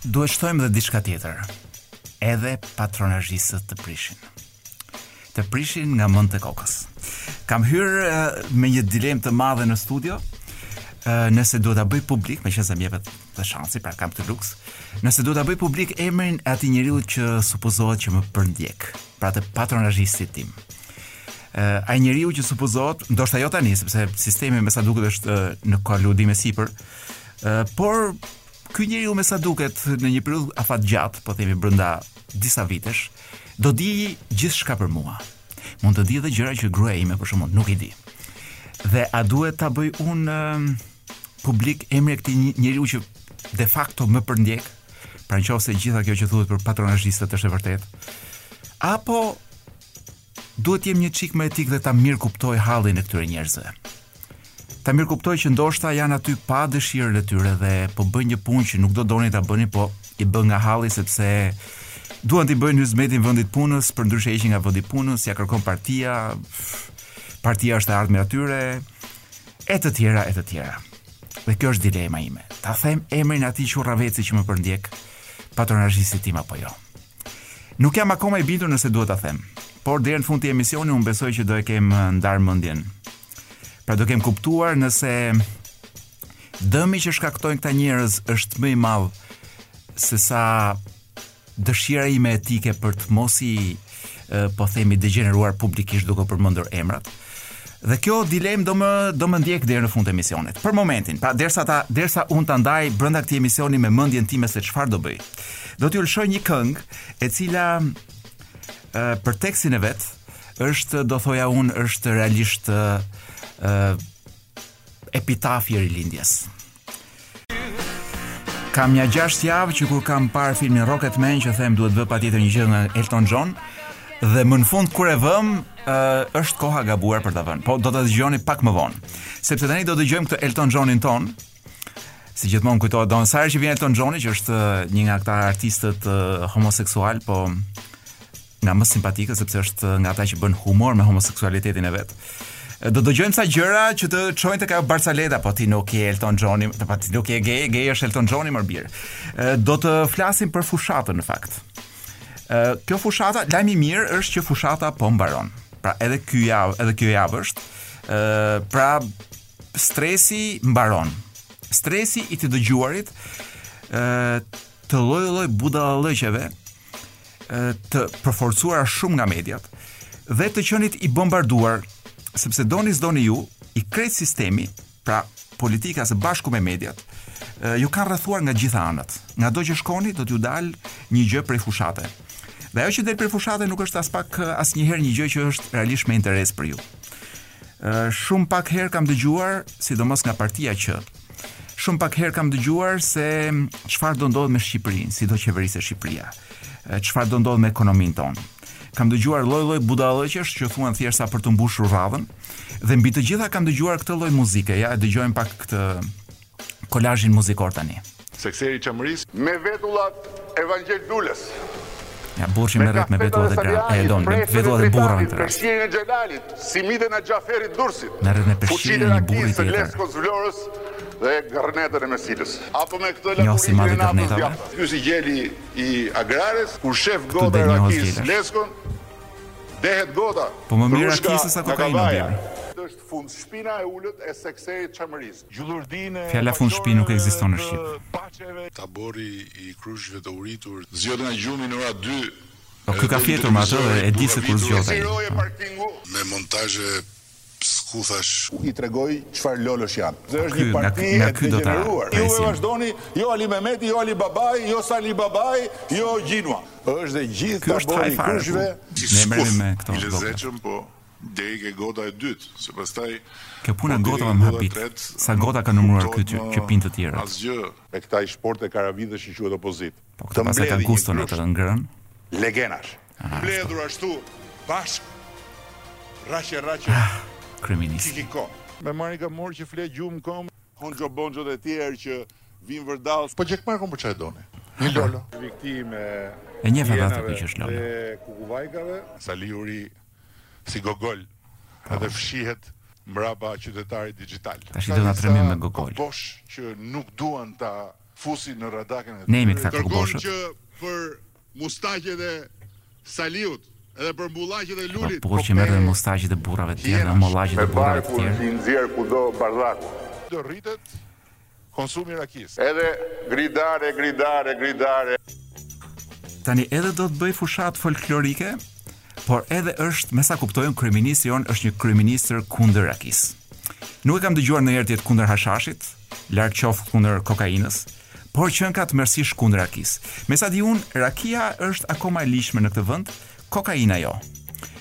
Duhet shtojmë dhe diçka tjetër. Edhe patronazhistët të prishin. Të prishin nga mendt e kokës. Kam hyrë me një dilemë të madhe në studio. Nëse duhet ta bëj publik, meqenëse më jepet dhe shansi, pra kam këtë luks, nëse duhet ta bëj publik emrin e atij njeriu që supozohet që më përndjek, pra të patronazhistit tim. Uh, ai njeriu që supozohet, ndoshta jo tani, sepse sistemi me sa duket është në kolaudim e sipër, uh, por Ky njeriu me sa duket në një periudhë afatgjatë, po themi brenda disa vitesh, do di gjithçka për mua. Mund të di edhe gjëra që gruaja ime për shembull nuk i di. Dhe a duhet ta bëj unë publik emrin e këtij njeriu që de facto më përndjek? Pra në qoftë se gjitha kjo që thuhet për patronazhistët është e vërtetë, apo Duhet të jem një çik më etik dhe ta mirëkuptoj hallin e këtyre njerëzve. Ta mirëkuptoj që ndoshta janë aty pa dëshirën e tyre dhe po bëjnë një punë që nuk do donin ta bënin, po e bëjnë nga halli sepse duan t'i bëjnë hyzmetin vendit punës, përndryshe i heqin nga vendi punës, ia kërkon partia, partia është e ardhmja e tyre, e të tjera, e të tjera. Dhe kjo është dilema ime. Ta them emrin atij qurraveci që më përndjek, patronazhistit tim apo jo. Nuk jam akoma i bindur nëse duhet ta them. Por deri në fund të emisionit unë besoj që do e kem ndarë mendjen. Pra do e kem kuptuar nëse dëmi që shkaktojnë këta njerëz është më i madh sesa dëshira ime etike për të mos i po themi degjeneruar publikisht duke u përmendur emrat. Dhe kjo dilemë do më do më ndjek deri në fund të emisionit. Për momentin, pra derisa ta derisa unë ta ndaj brenda këtij emisioni me mendjen time se çfarë do bëj. Do t'ju lëshoj një këngë e cila e, për tekstin e vet është do thoja unë është realisht e, epitafi i Rilindjes. Kam nja gjashtë javë që kur kam parë filmin Rocketman që them duhet vë patjetër një gjë nga Elton John dhe më në fund kur e vëmë uh, është koha e gabuar për ta vënë. Po do ta dëgjoni pak më vonë. Sepse tani do të dëgjojmë këtë Elton Johnin tonë. Si gjithmonë kujtohet sa herë që vjen Elton Johni që është një nga këta artistët uh, homoseksualë, po nga më simpatikët sepse është nga ata që bën humor me homoseksualitetin e vet. Do të dëgjojmë sa gjëra që të çojnë tek ajo barcaleta, po ti nuk je Elton John, të pa ti nuk je gay, gay është Elton John mor bir. Do të flasim për fushatën në fakt. Kjo fushata, lajmi i mirë është që fushata po mbaron. Pra edhe kjo javë, edhe kjo javë është, pra stresi mbaron. Stresi i të dëgjuarit, të lloj-lloj budallëqeve, të përforcuara shumë nga mediat dhe të qenit i bombarduar sepse doni s'doni ju, krejt sistemi pra politika së bashku me mediat ju kanë rrethuar nga gjitha anët. Ngado që shkoni do t'ju dalë një gjë prej fushate. Dhe ajo që del prej fushate nuk është aspak asnjëherë një gjë që është realisht me interes për ju. Shumë pak herë kam dëgjuar, sidomos nga partia që Shumë pak herë kam dëgjuar se çfarë do ndodhë me Shqipërinë, si do qeveriset Shqipëria, çfarë do ndodhë me ekonominë tonë. Kam dëgjuar lloj-lloj budallëqesh që thuhen thjesht sa për të mbushur radhën, dhe mbi të gjitha kam dëgjuar këtë lloj muzike, ja e dëgjojmë pak këtë kolazhin muzikor tani. Sekseri i Çamërisë. Me vetullat e Vangjel Dulës. Ja burrë me rrip me vetulla dhe gra e elon me vetulla dhe burra me gra. Peshqirin e Xhelalit, Simiten e Xhaferrit Durrësit. Merret me peshqirin e një burri tjetër. Leskos Vlorës dhe gërnetën e Mersinës. Apo me këtë lakuriqin e natës së gjatë. Ky si gjeli i agrares, kur shef gota e rakisë Leskon, dehet gota. Po më mirë raki se sa kokaina bjeri. Është fundshpina e ulët e Sekserit Çamërisë. Fjala fundshpinë nuk ekziston në shqip. Tabori i krushqve të uritur. Zgjohet nga gjumi në orën dy. Po ky ka fjetur me atë dhe e di se kur zgjohet ai. Me montazhe skuthash. I tregoj çfarë lolësh janë. Kjo është një parti e degjeneruar. Juve vazhdoni, jo Ali Mehmeti, jo Ali Babai, jo Sali Babai, jo Gjinua. Është dhe gjithë tabori i krushqve. Ky është hall fare ku ne merremi me këto. I lezetshëm po Deri ke gota e dytë, se pastaj. Kjo puna e gotave më habit, sa gota ka numëruar ky ty, që pinë të tjerët. Me këta shportë karavidhesh i quhet opozitë. Po këtë pastaj ka guston atë ngrënë. Legenash. Mbledhur ashtu bashkë. Rraqe rraqe. Ah, kryeministër. Çiki ko. Me Marika Morë që fle gjumë kom. Honxho Bonxhot e tjerë që vinë vërdallë. Po Gjek Markun për çfarë e doni? Një lolo. Viktimë. E njeh vetë atë që është lolo. Kukuvajkave. Saliuri. si Gogol dhe fshihet mbrapa qytetarit dixhital. Tashi do ta trembim me Gogol. Ka disa bosh që nuk duan ta fusin në rradaken e tyre. Ne jemi këta kokëboshët. Kërkojmë që për mustaqet e Saliut dhe për mollaqet e Lulit. Po që merr edhe mustaqet e burrave të tjerë dhe mollaqet e burrave të tjerë. Me barkun si i nxjerr kudo bardhaku. Do rritet konsumi i rakisë. Edhe gridare gridare gridare. Tani edhe do të bëjë fushatë folklorike, por edhe është, me sa kuptoj unë, kryeministri ynë është një kryeministër kundër rakisë. Nuk e kam dëgjuar ndonjëherë të jetë kundër hashashit, larg qoftë kundër kokainës, por qënka tmerrësisht kundër rakisë. Me sa di unë, rakia është akoma e ligjshme në këtë vend, Kokainë ajo.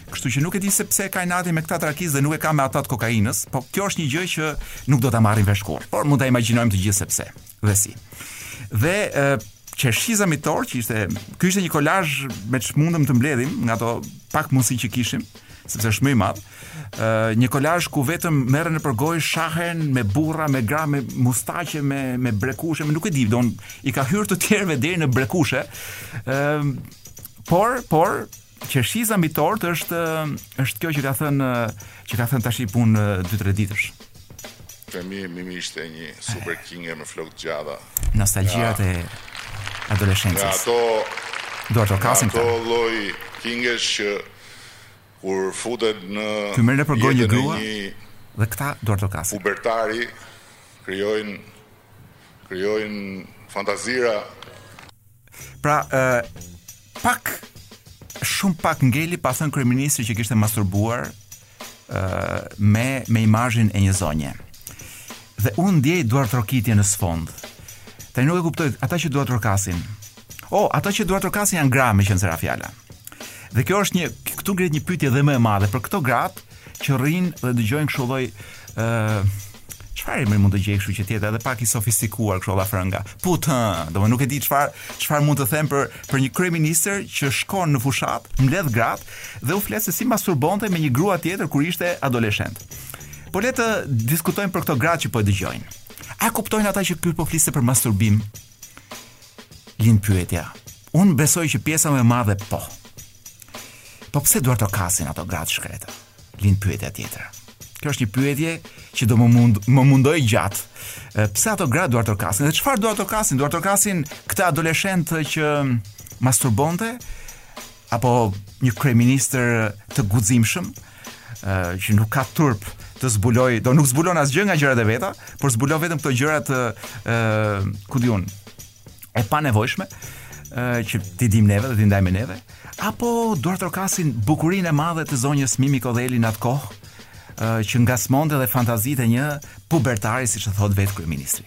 Kështu që nuk e di se pse e ka inatin me këta të drogës dhe nuk e ka me ata të kokainës, po kjo është një gjë që nuk do ta marrim vesh kurrë, por mund ta imagjinojmë të gjithë se pse. Dhe si. Dhe e, qershiza mbi tortë që ishte ky ishte një kolazh me ç'mundëm të mbledhim nga ato pak mundësi që kishim sepse është më i madh. Ë një kolazh ku vetëm merren nëpër gojë shahen me burra, me gra, me mustaqe, me me brekushe, me nuk e di, do u ketë hyrë të tjerëve deri në brekushe. Ë Por, por, qershiza mbi tortë është është kjo që ka thënë që ka thënë tashi punë 2-3 ditësh. Për mua Mimi ishte një super kinge me flokë të gjata. Nostalgjia e adoleshencës. Ja ato duartrokasin këta. Ato lloj kingesh që kur futet në Ky merr nëpër gojë një grua dhe këta duartrokasin. Pubertari krijojnë krijojnë fantazira Pra, uh, pak shumë pak ngeli pa thënë kryeministri që kishte masturbuar uh, me me imazhin e një zonje. Dhe unë ndjej duartrokitje në sfond. Tani nuk e kuptoj ata që duartrokasin. O, oh, ata që duartrokasin janë gra meqenëse ra fjala. Dhe kjo është një këtu ngrihet një pyetje dhe më e madhe për këto gratë që rrinë dhe dëgjojnë kështu lloj ë çfarë emri mund të gjej kështu që të jetë edhe pak i sofistikuar kështu allafrënga. Putë, domethënë nuk e di çfarë çfarë mund të them për për një kryeministër që shkon në fushatë, mbledh gratë dhe u flet se si masturbonte me një grua tjetër kur ishte adoleshent. Po le të diskutojmë për këto gratë që po e dëgjojnë. A kuptojnë ata që ky po fliste për masturbim? Lind pyetja. Unë besoj që pjesa më e madhe po. Po pse duartrokasin ato gra të shkreta? Lind pyetja tjetër. Kjo është një pyetje që do më mund më mundojë gjatë. Pse ato gra duartrokasin? Dhe çfarë duartrokasin? Duartrokasin këtë adoleshent që masturbonte apo një kryeministër të guximshëm që nuk ka turp të zbulojë, do nuk zbulon asgjë nga gjërat e veta, por zbulon vetëm këto gjëra të ku di unë e panevojshme që t'i dimë neve dhe t'i ndajë me neve apo duartrokasin bukurinë e madhe të zonjës Mimi Kodheli në atë kohë që ngacmonte dhe fantazitë e një pubertari siç e thotë vetë kryeministri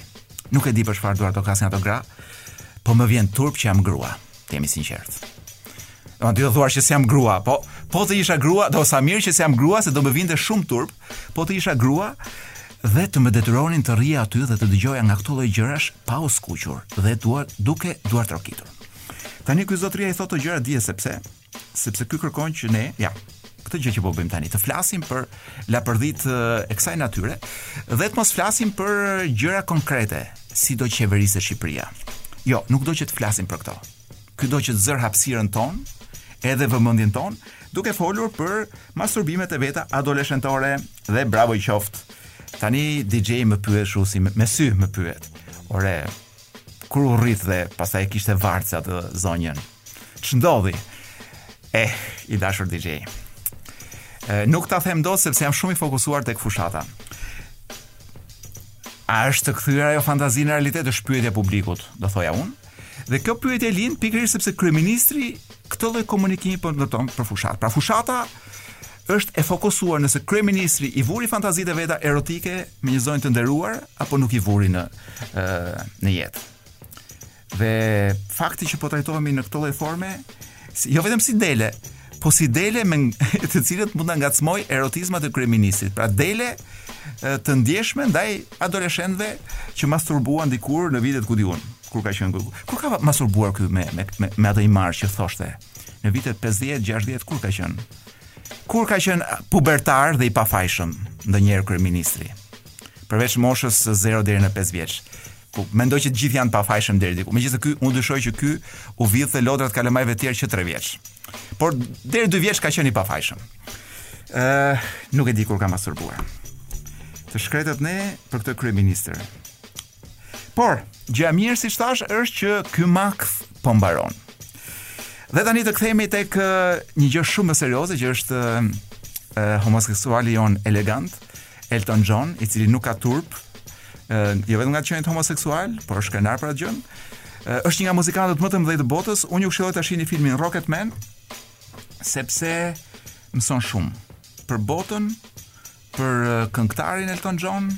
nuk e di për çfarë duartrokasin ato gra po më vjen turp që jam grua të jemi sinqertë Do thuash që s'jam grua, po po të isha grua, do sa mirë që s'jam grua se do më vinte shumë turp, po të isha grua dhe të më detyronin të rrija aty dhe të dëgjoja nga këto lloj gjërash pa u skuqur dhe duar duke duartrokitur. Tani ky zotria i thotë këto gjëra me dije sepse sepse ky kërkon që ne, ja, këtë gjë që po bëjmë tani, të flasim për lapërdhitë e kësaj natyre dhe të mos flasim për gjëra konkrete, si do qeveriset Shqipëria. Jo, nuk do që të flasim për këto. Ky do që të zërë hapësirën tonë, edhe vëmendjen tonë, duke folur për masturbimet e veta adoleshentore dhe bravo i qoftë. Tani DJ më pyet shu si me, me sy më pyet. Ore, kur u rrit dhe pastaj e kishte vartë atë zonjën. Ç'ndodhi? Eh, i dashur DJ. Eh, nuk ta them dot sepse jam shumë i fokusuar tek fushata. A është kthyer ajo fantazi në realitet është pyetja e publikut, do thoja unë. Dhe kjo pyetje lind pikërisht sepse kryeministri këtë lloj komunikimi po ndërton për fushatë. Pra fushata është e fokusuar nëse kryeministri i vuri fantazitë e veta erotike me një zonjë të nderuar apo nuk i vuri në ë në jetë. Dhe fakti që po trajtohemi në këtë lloj forme, jo vetëm si dele, Po si dele të cilat mund t'i ngacmojnë erotizmat e kryeministrit. Pra dele të ndjeshme ndaj adoleshentëve që masturbuan dikur në vitet ku di unë, kur ka qenë kur, kur ka masturbuar ky me me me, me atë imazh që thoshte në vitet 50, 60 kur ka qenë? Kur ka qenë pubertar dhe i pafajshëm ndonjëherë kryeministri? Përveç moshës 0 deri në 5 vjeç. ku mendoj që të gjithë janë të pafajshëm deri diku. Megjithëse ky unë dyshoj që ky u vidhte lodrat kalamajve të tjerë që 3 vjeç. Por deri 2 vjeç ka qenë i pafajshëm. Ë, uh, nuk e di kur ka masturbuar. Të shkretët ne për këtë kryeministër. Por, gjëja e mirë siç thashë është që ky makth po mbaron. Dhe tani të kthehemi tek një gjë shumë më serioze që është uh, homoseksuali jonë elegant, Elton John, i cili nuk ka turp, jo vetëm nga të qenit homoseksual, por është krenar për atë gjë. Është një nga muzikantët më të mëdhenj të botës. Unë ju këshilloj ta shihni filmin Rocketman sepse mëson shumë për botën, për këngëtarin Elton John,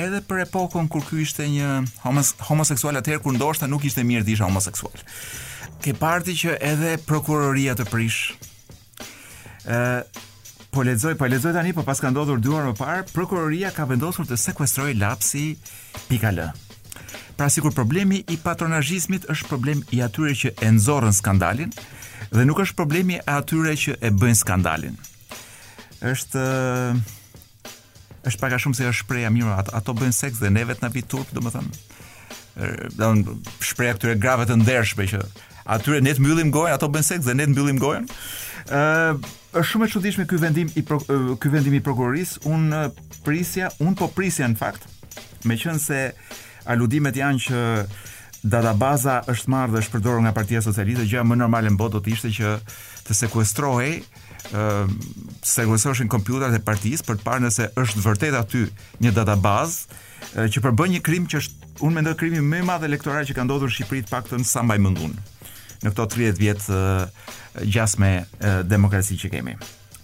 edhe për epokën kur ky ishte një homos homoseksual atëherë kur ndoshta nuk ishte mirë të ishe homoseksual. Ke parti që edhe prokuroria të prish Ë Po lexoj, po lexoj tani, po paska ndodhur dy orë më parë, prokuroria ka vendosur të sekuestrojë Lapsi pikë al. Pra sikur problemi i patronazhizmit është problem i atyre që e nxorrën skandalin dhe nuk është problemi i atyre që e bëjnë skandalin. Është Është pak a shumë siç është shprehja mirë, ato, ato bëjnë seks dhe ne vetë na vjen turp, domethënë. Do shprehja këtyre grave të ndershme që atyre ne të mbyllim gojën, ato bëjnë seks dhe ne të mbyllim gojën. Ë uh, është shumë i çuditshëm ky vendim i pro, ky vendim i prokurorisë. Unë prisja, unë po prisja në fakt, meqenëse aludimet janë që databaza është marrë dhe është përdorur nga Partia Socialiste, gjëja më normale në botë do të ishte që të sekuestrohej sekuestroshin kompjuterat e partisë për të parë nëse është vërtet aty një databazë që përbën një krim që është unë mendoj krimi më i madh elektoral që ka ndodhur në Shqipëri të paktën sa mbaj mend unë në këto 30 vjet gjasme demokraci që kemi.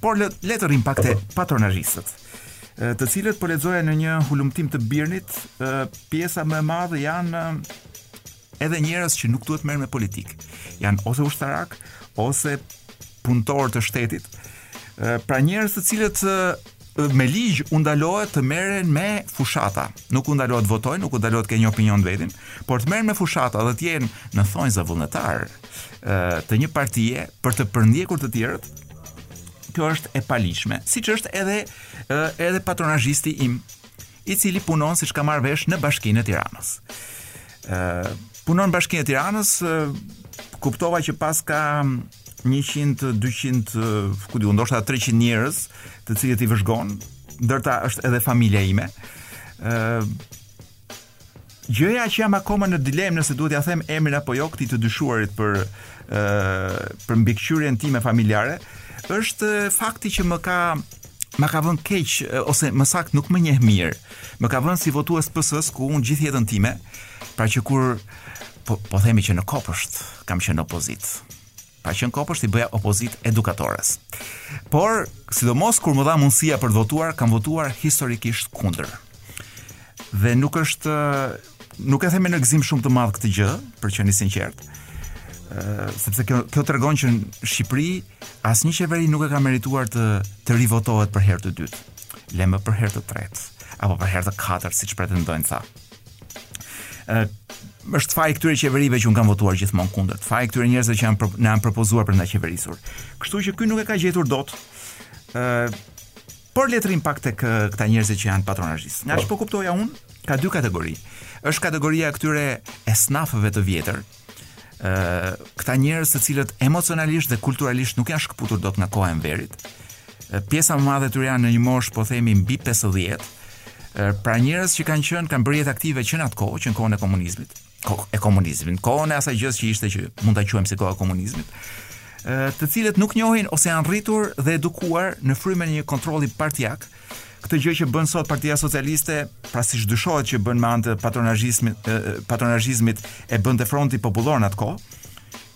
Por le, le të rrim pak te patronazhistët, të cilët po lexoja në një hulumtim të BIRN-it, pjesa më e madhe janë Edhe njerëz që nuk duhet të merren me politik. Jan ose ushtarak ose punëtor të shtetit. Pra njerëz të cilët me ligj u ndalohet të merren me fushata. Nuk u ndalohet votojnë, nuk u ndalohet të kenë një opinion të vetin, por të merren me fushata dhe të jenë në thonjza vullnetar të një partie për të përndjekur të tjerët, kjo është e paligjshme, siç është edhe edhe patronazhisti im i cili punon siç kam marrë vesh në Bashkinë e Tiranës. Ë punon në Bashkinë e Tiranës, kuptova që paska 100 200 ku di unë ndoshta 300 njerëz të cilët i vëzhgon ndër ta është edhe familja ime ë Gjëja që jam akoma në dilemë nëse duhet t'ia them emrin apo jo këtij të dyshuarit për ë për mbikëqyrjen time familjare, është fakti që më ka ma ka vënë keq ose më saktë nuk më njeh mirë. Më ka vënë si votues PS-së ku unë gjithë jetën time, pra që kur po, po themi që në kopësht kam qenë opozitë. Pra që në kopësht i bëja opozitë edukatores. Por, sidomos kur m'u dha mundësia për të votuar, kam votuar historikisht kundër. Dhe nuk është nuk e them me një gëzim shumë të madh këtë gjë, për të qenë i sinqertë, sepse kjo kjo tregon që në Shqipëri asnjë qeveri nuk e ka merituar të të rivotohet për herë të dytë, le më për herë të tretë apo për herë të katërt siç pretendojnë ata. Ë është faji i këtyre qeverive që un kam votuar gjithmonë kundër. Faji i këtyre njerëzve që janë na janë propozuar për na qeverisur. Kështu që ky nuk e ka gjetur dot. Ë por le të rrim pak tek këta njerëz që janë patronazhist. Nga po. ç'po kuptoja un, ka dy kategori. Është kategoria e këtyre esnafëve të vjetër, ë uh, këta njerëz të cilët emocionalisht dhe kulturalisht nuk janë shkëputur dot nga koha e Enverit. Uh, pjesa më e madhe e tyre janë në një moshë po themi mbi 50. Uh, pra njerëz që kanë qenë kanë bërë jetë aktive që në atë kohë, që në kohën e komunizmit, kohë e komunizmit, kohën e asaj gjësë që ishte që mund ta quajmë si koha e komunizmit të cilët nuk njohin ose janë rritur dhe edukuar në frymën e një kontrolli partiak, Këtë gjë që bën sot Partia Socialiste, pra siç dyshohet që bën me anë të patronazhizmit, patronazhizmit e bënte fronti popullor në atë kohë,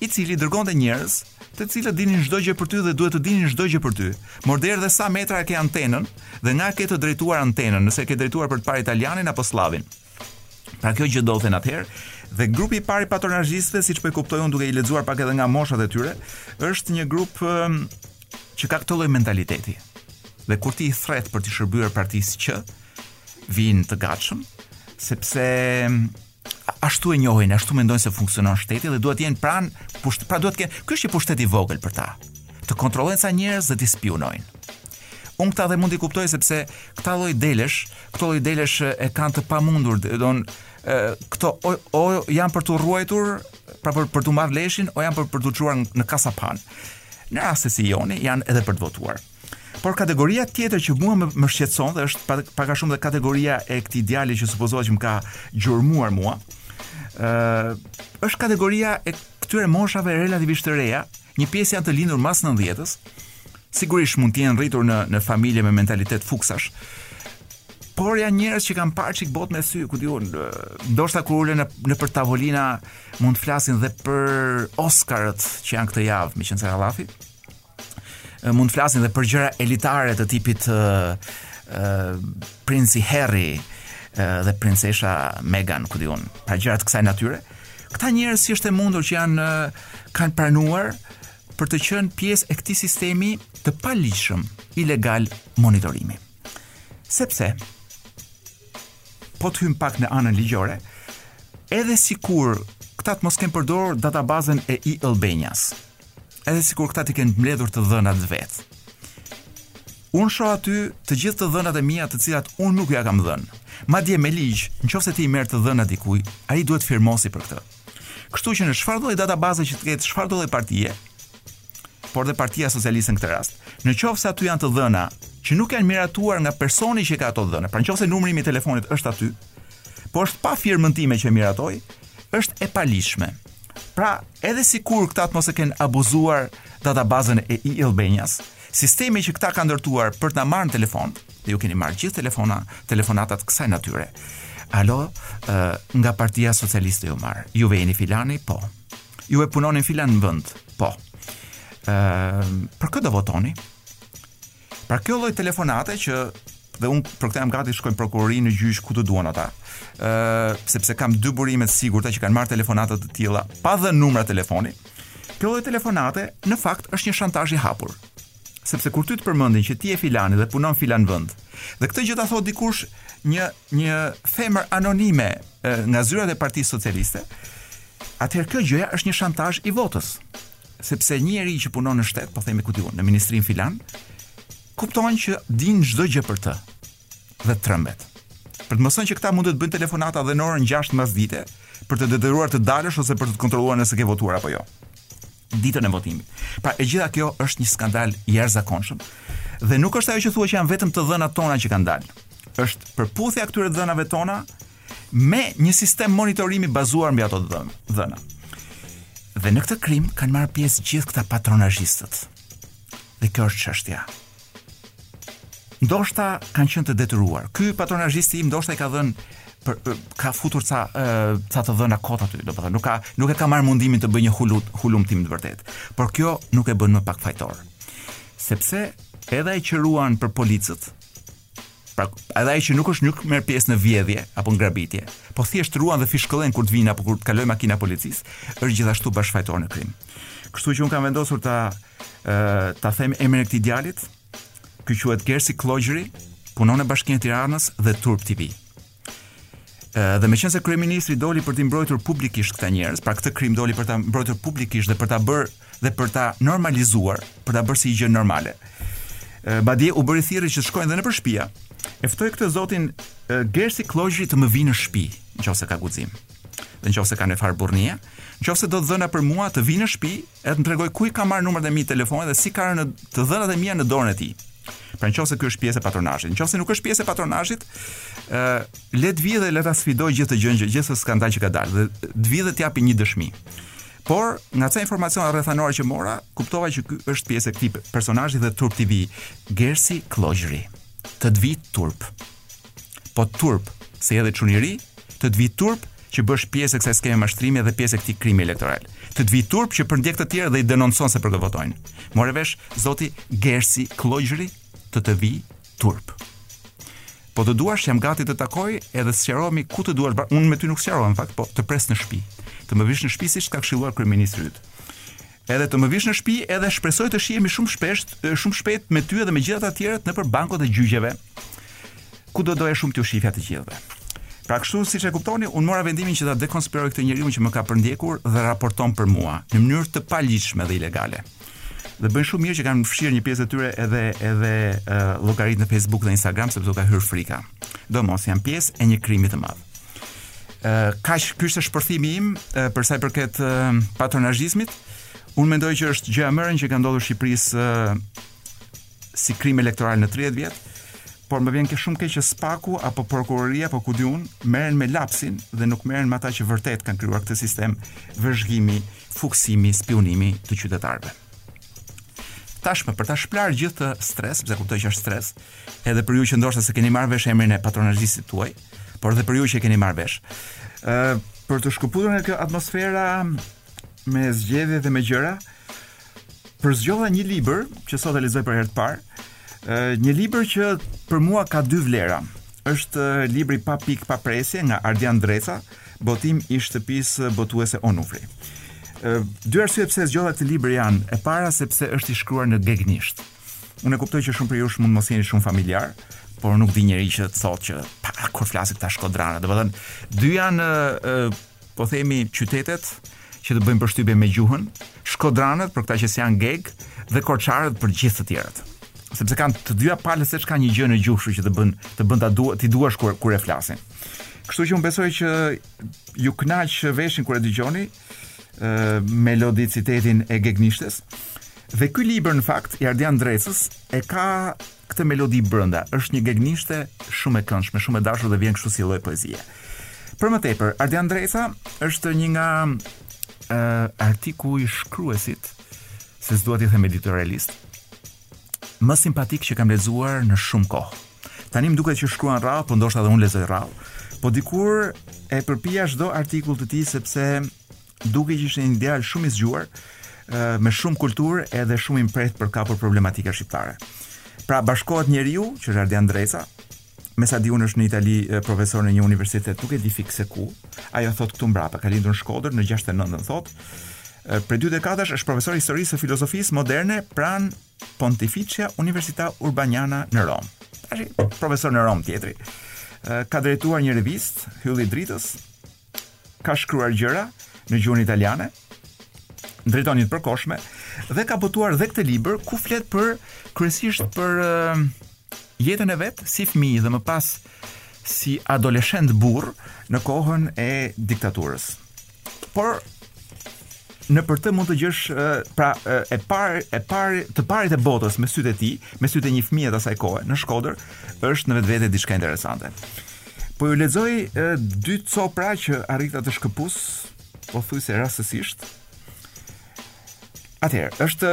i cili dërgonte njerëz të cilët dinin çdo gjë për ty dhe duhet të dinin çdo gjë për ty. Mor deri dhe sa metra e ke antenën dhe nga ke të drejtuar antenën, nëse ke drejtuar për të parë italianin apo sllavin. Pra kjo gjë ndodhte dhe atëherë dhe grupi i parë i patronazhistëve, siç po e kuptoj unë duke i lexuar pak edhe nga moshat e tyre, është një grup um, që ka këtë lloj mentaliteti. Dhe kur ti i thret për t'i shërbyer partisë që vijnë të gatshëm, sepse ashtu e njohin, ashtu mendojnë se funksionon shteti dhe duhet të jenë pranë, pusht, pra duhet të kenë, ky është një pushtet i vogël për ta. Të kontrollojnë ca njerëz dhe t'i spiunojnë. Unë këta dhe mund t'i kuptoj sepse këta lloj delesh Këto lloj delesh e kanë të pamundur, domethënë, këto o, o janë për t'u ruajtur, pra për për t'u marrë leshin, o janë për për t'u çuar në kasapan. Në rast si i joni, janë edhe për të votuar. Por kategoria tjetër që mua më, më shqetëson dhe është pak, pak a shumë dhe kategoria e këtij djali që supozohet që më ka gjurmuar mua, ë është kategoria e këtyre moshave relativisht të reja, një pjesë janë të lindur mas 90-s, Sigurisht mund të jenë rritur në në familje me mentalitet fuksash. Por janë njerëz që kanë parë çik botë me sy, ku di unë, ndoshta kur ulen në nëpër tavolina mund të flasin dhe për Oscarët që janë këtë javë, meqenëse ra llafi. Mund të flasin dhe për gjëra elitare të tipit ë Princi Harry dhe princesha Meghan, ku di unë, pra gjëra të kësaj natyre. Këta njerëz si është e mundur që janë kanë pranuar për të qenë pjesë e këtij sistemi të paligjshëm ilegal monitorimi. Sepse po të hyjmë pak në anën ligjore, edhe sikur këta të mos kenë përdorur databazën e e-Albanias, edhe sikur këta t'i kenë mbledhur të dhënat vetë, unë shoh aty të gjithë të dhënat e mia të cilat unë nuk ja kam dhënë. Madje me ligj, në qoftë se ti i merr të dhëna dikujt, ai duhet të firmosi për këtë. Kështu që në çfarëdo lloj databaze që të ketë çfarëdo lloj partie, por dhe Partia Socialiste në këtë rast. Në qoftë se aty janë të dhëna që nuk janë miratuar nga personi që i ka ato të dhëna, pra në qoftë se numri im i telefonit është aty, por është pa firmën time që e miratoj, është e paligjshme. Pra, edhe sikur këta të mos e kenë abuzuar databazën e e-Albanias, Sistemi që këta kanë ndërtuar për të na marrë në telefon, dhe ju keni marrë gjithë telefona, telefonata të kësaj natyre. Alo, uh, nga Partia Socialiste ju marr. Ju jeni filani? Po. Ju punoni në filan vend? Po. Ë, uh, për kë do votoni? Pra kjo lloj telefonate që dhe unë për këtë jam gati të shkoj në prokurori në gjyq ku të duan ata. Ë, uh, sepse kam dy burime të sigurta që kanë marrë telefonata të tilla pa dhënë numra telefoni. Kjo lloj telefonate në fakt është një shantazh i hapur. Sepse kur ty të përmendin që ti je filani dhe punon filan vend, dhe këtë gjë ta thotë dikush një një femër anonime nga zyrat e Partisë Socialiste, atëherë kjo gjëja është një shantazh i votës. Sepse një njeri që punon në shtet, po themi ku di unë, në ministrinë filan, kupton që dinë çdo gjë për të. dhe trëmbet. Për të mësuar që këta mund të bëjnë telefonata dhe në orën 6 mbasdite për të detyruar të dalësh ose për të kontrolluar nëse ke votuar apo jo ditën e votimit. Pra e gjitha kjo është një skandal i jashtëzakonshëm. Dhe nuk është ajo që thuhet që janë vetëm të dhënat tona që kanë dalë. Është përputhja këtyre të dhënave tona me një sistem monitorimi bazuar mbi ato të dhëna. Dhe në këtë krim kanë marrë pjesë gjithë këta patronazhistët. Dhe kjo është çështja. Ndoshta kanë qenë të detyruar. Ky patronazhisti im ndoshta i ka dhënë për, ka futur ca ca të dhëna kot aty, domethënë nuk ka nuk e ka marrë mundimin të bëjë një hulut hulumtim të vërtetë. Por kjo nuk e bën më pak fajtor. Sepse edhe ai që ruan për policët, Pra, edhe ai që nuk është nuk merr pjesë në vjedhje apo në grabitje, po thjesht ruan dhe fishkëllen kur të vijnë apo kur të kalojë makina e policisë, është gjithashtu bashkëfajtor në krim. Kështu që un kam vendosur ta ta them emrin e këtij djalit. Ky quhet Gersi Kllogjri, punon në Bashkinë e Tiranës dhe turp t'i vijë. Dhe meqenëse kryeministri doli për t'i mbrojtur publikisht këta njerëz, pra këtë krim doli për ta mbrojtur publikisht dhe për ta bërë dhe për ta normalizuar, për ta bërë si gjë normale. Badje u bëri thirrje që të shkojnë dhe nëpër shpia. E ftoj këtë zotin Gersi Kllogjri të më vijë në shtëpi, në qoftë se ka guxim. Në qoftë se ka një farë burrnie, në qoftë se do të dhëna për mua të vijë në shtëpi, Edhe të më tregojë ku i ka marrë numrat e mi të telefonit dhe si kanë rënë të dhënat e mia në dorën e tij. Pra në qoftë se ky është pjesë e patronazhit. Në qoftë se nuk është pjesë e patronazhit uh, Le të vijë dhe le ta sfidojë gjithë këtë gjënë, gjithë këtë skandal që ka dalë Dhe të vijë dhe të japi një dëshmi Por, nga ca informacion rrethanore që mora, kuptova që ky është pjesë e këtij personazhi dhe turp të vijë, Gersi Kllogjri. Të të vijë turp. Po turp, se je dhe çun i ri, të të vijë turp që bëhesh pjesë e kësaj skeme mashtrimi dhe pjesë e këtij krimi elektoral. Të të vijë turp që përndjek të tjerë dhe i denoncon se për kë votojnë. More vesh zoti Gersi Kllogjri, të të vijë turp. Po të duash jam gati të të takoj edhe sqarohemi ku të duash. Unë me ty nuk sqarohem në fakt, po të pres në shpi. Të më vish në shpi siç ka këshilluar kryeministri yt. Edhe të më vish në shpi edhe shpresoj të shihemi shumë shpesht, shumë shpejt me ty edhe me gjithë ata të tjerët nëpër bankat e gjyqeve. Ku do doja shumë t'ju shifja të gjithëve. Pra kështu siç e kuptoni, unë mora vendimin që ta dekonspiroj këtë njeriu që më ka përndjekur dhe raporton për mua në mënyrë të paligjshme dhe ilegale. Dhe bëjnë shumë mirë që kanë fshirë një pjesë e tyre edhe edhe uh, llogaritë në Facebook dhe Instagram sepse u ka hyrë frika. Domos janë pjesë e një krimi të madh. Ë kaq ky është shpërthimi im për sa i përket patronazhizmit. Unë mendoj që është gjëja më e rëndë që i ka ndodhur Shqipërisë si krim elektoral në 30 vjet, por më vjen ke shumë keq që SPAK-u apo prokuroria apo ku di unë merren me Lapsin dhe nuk merren me ata që vërtet kanë krijuar këtë sistem vëzhgimi, fuksimi, spiunimi të qytetarëve. Tashmë për ta shplarë gjithë këtë stres, se e kuptoj që është stres, Edhe për ju që ndoshta s'e keni marrë vesh emrin e patronazhistit tuaj, por edhe për ju që keni marrë vesh. Ë uh, për të shkëputur nga kjo atmosfera me zgjedhje dhe me gjëra, përzgjodha një libër që sot e lexoj për herë të parë. Ë uh, një libër që për mua ka dy vlera. Është uh, libri pa pikë pa presje nga Ardian Ndreca, botim i shtëpisë botuese Onufri. Ë uh, dy arsye pse zgjodha këtë libër janë, e para sepse është i shkruar në gegnisht. Ë Unë e kuptoj që shumë prej jush mund të mos jeni shumë familjar, por nuk di njeri që të thotë që pa, kur flasin këta shkodranët. Domethënë, dy janë po themi qytetet që të bëjnë përshtypje me gjuhën, shkodranët për këta që s'janë gegë dhe korçarët për gjithë të tjerët. Sepse kanë të dyja palët seç ka një gjë në gjuhë, kështu që të bën të bën ta duash, t'i duash kur kur e flasin. Kështu që unë besoj që ju kënaq veshin kur e dëgjoni, melodicitetin e gegnishtes. Dhe ky libër në fakt i Ardian Ndrecës e ka këtë melodi brenda. Është një gegnishte shumë e këndshme, shumë e dashur dhe vjen kështu si lloj poezie. Për më tepër, Ardian Ndreca është një nga uh, artikuj shkruesit, se s'dua t'i them editorialist, Më simpatik që kam lexuar në shumë kohë. Tani më duket që shkruan rrallë, po ndoshta edhe unë lexoj rrallë. Po dikur e përpija çdo artikull të tij sepse dukej që ishte një djalë shumë i zgjuar, me shumë kulturë edhe shumë i mprehtë për kapur problematika shqiptare. Pra bashkohet njeriu, që është Ardian Ndreca, me sa di unë është në Itali profesor në një universitet, nuk e di fiks se ku. Ajo thotë këtu mbrapa, ka lindur në Shkodër në 69-ën thotë. Prej dy dekadash është profesor i historisë së filozofisë moderne pranë Pontificia Università Urbaniana në Romë. Tash profesor në Romë tjetri. Ka drejtuar një revistë, Hylli i Dritës, ka shkruar gjëra në gjuhën italiane, drejton një të përkohshme dhe ka botuar dhe këtë libër ku flet për kryesisht për uh, jetën e vet si fëmijë dhe më pas si adoleshent burrë në kohën e diktaturës. Por nëpër të mund të gjesh pra e parë e parë të parit e botës me sytë e tij, me sytë e një fëmije të asaj kohe në Shkodër, është në vetvete diçka interesante. Po ju lexoj dy copra që arrita të shkëpus, pothuajse rastësisht. Atëherë, është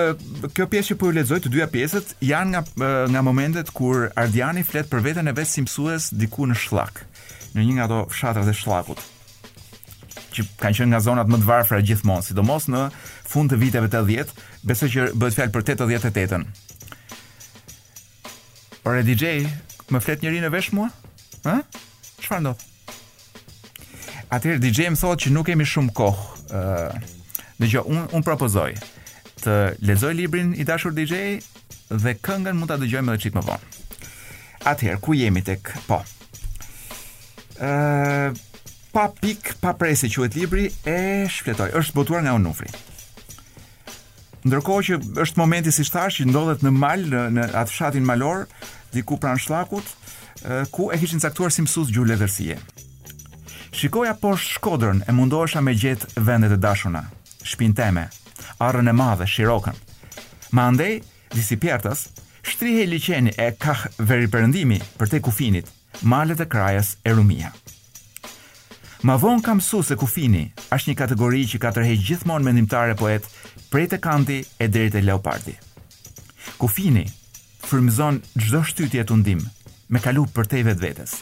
kjo pjesë që po ju lexoj të dyja pjesët janë nga nga momentet kur Ardiani flet për veten e vet si mësues diku në Shllak, në një nga ato fshatrat e Shllakut. që kanë qenë nga zonat më të varfra gjithmonë, sidomos në fund të viteve 80, besoj që bëhet fjalë për 88-ën. Ore DJ, më flet njëri në vesh mua? Hë? Çfarë ndodh? Atëherë DJ më thotë që nuk kemi shumë kohë. ë uh, unë un propozoj të lexoj librin i dashur DJ dhe këngën mund ta dëgjojmë edhe çik më vonë. Atëherë, ku jemi tek? Po. Ë pa pik, pa presje quhet libri e shfletoj. Është botuar nga Onufri. Ndërkohë që është momenti siç thashë që ndodhet në mal në, në atë fshatin malor, diku pranë Shllakut, ku e kishin caktuar si mësues gjuhë letërsie. Shikoja poshtë Shkodrën e mundohesha me gjet vendet e dashuna, shpinë teme, Arrën e Madhe, Shirokën. Ma andej, disi pjertas, shtrihej liqeni e kah veriperëndimi përtej kufinit, Malet e Krajës e Rumia. Ma vonë kam msu se kufini është një kategori që ka tërheq gjithmonë mendimtarë e poetë prej te Kanti e deri te Leopardi. Kufini frymëzon çdo shtytje tundim me kalu përtej vetvetes.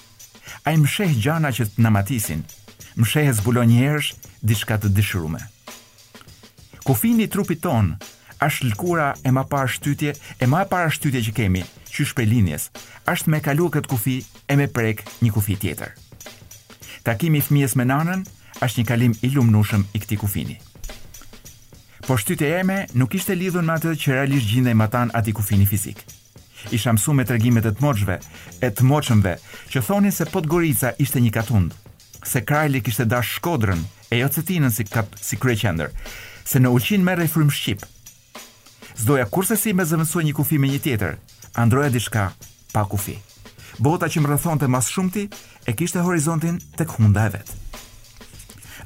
Ai msheh gjana që të namatisin, msheh e zbulon njëherësh diçka të dëshirume. Kufini i trupit tonë asht lkura e ma parë shtytje e ma e para shtytje që kemi qysh prej lindjes asht me e kalu kët kufi e me prek një kufi tjetër takimi i fëmijës me nanën asht një kalim i lumnushëm i këtij kufini por shtytja eme nuk ishte lidhun me atë që realisht gjindej matanë atij kufini fizik isha msu me tregimet e tmoçve e tmoçëmve që thonin se Podgorica ishte një katund se Krajli e kishte dash Shkodrën e jo Cetinën si kap si kryeqendër, se në Ulqin merrej frymë shqip. S'doja kurrsesi me zëvendësu një kufi me një tjetër, andrroja diçka pa kufi. Bota që më rrethonte ma s'shumti e kishte horizontin tek hunda e vet.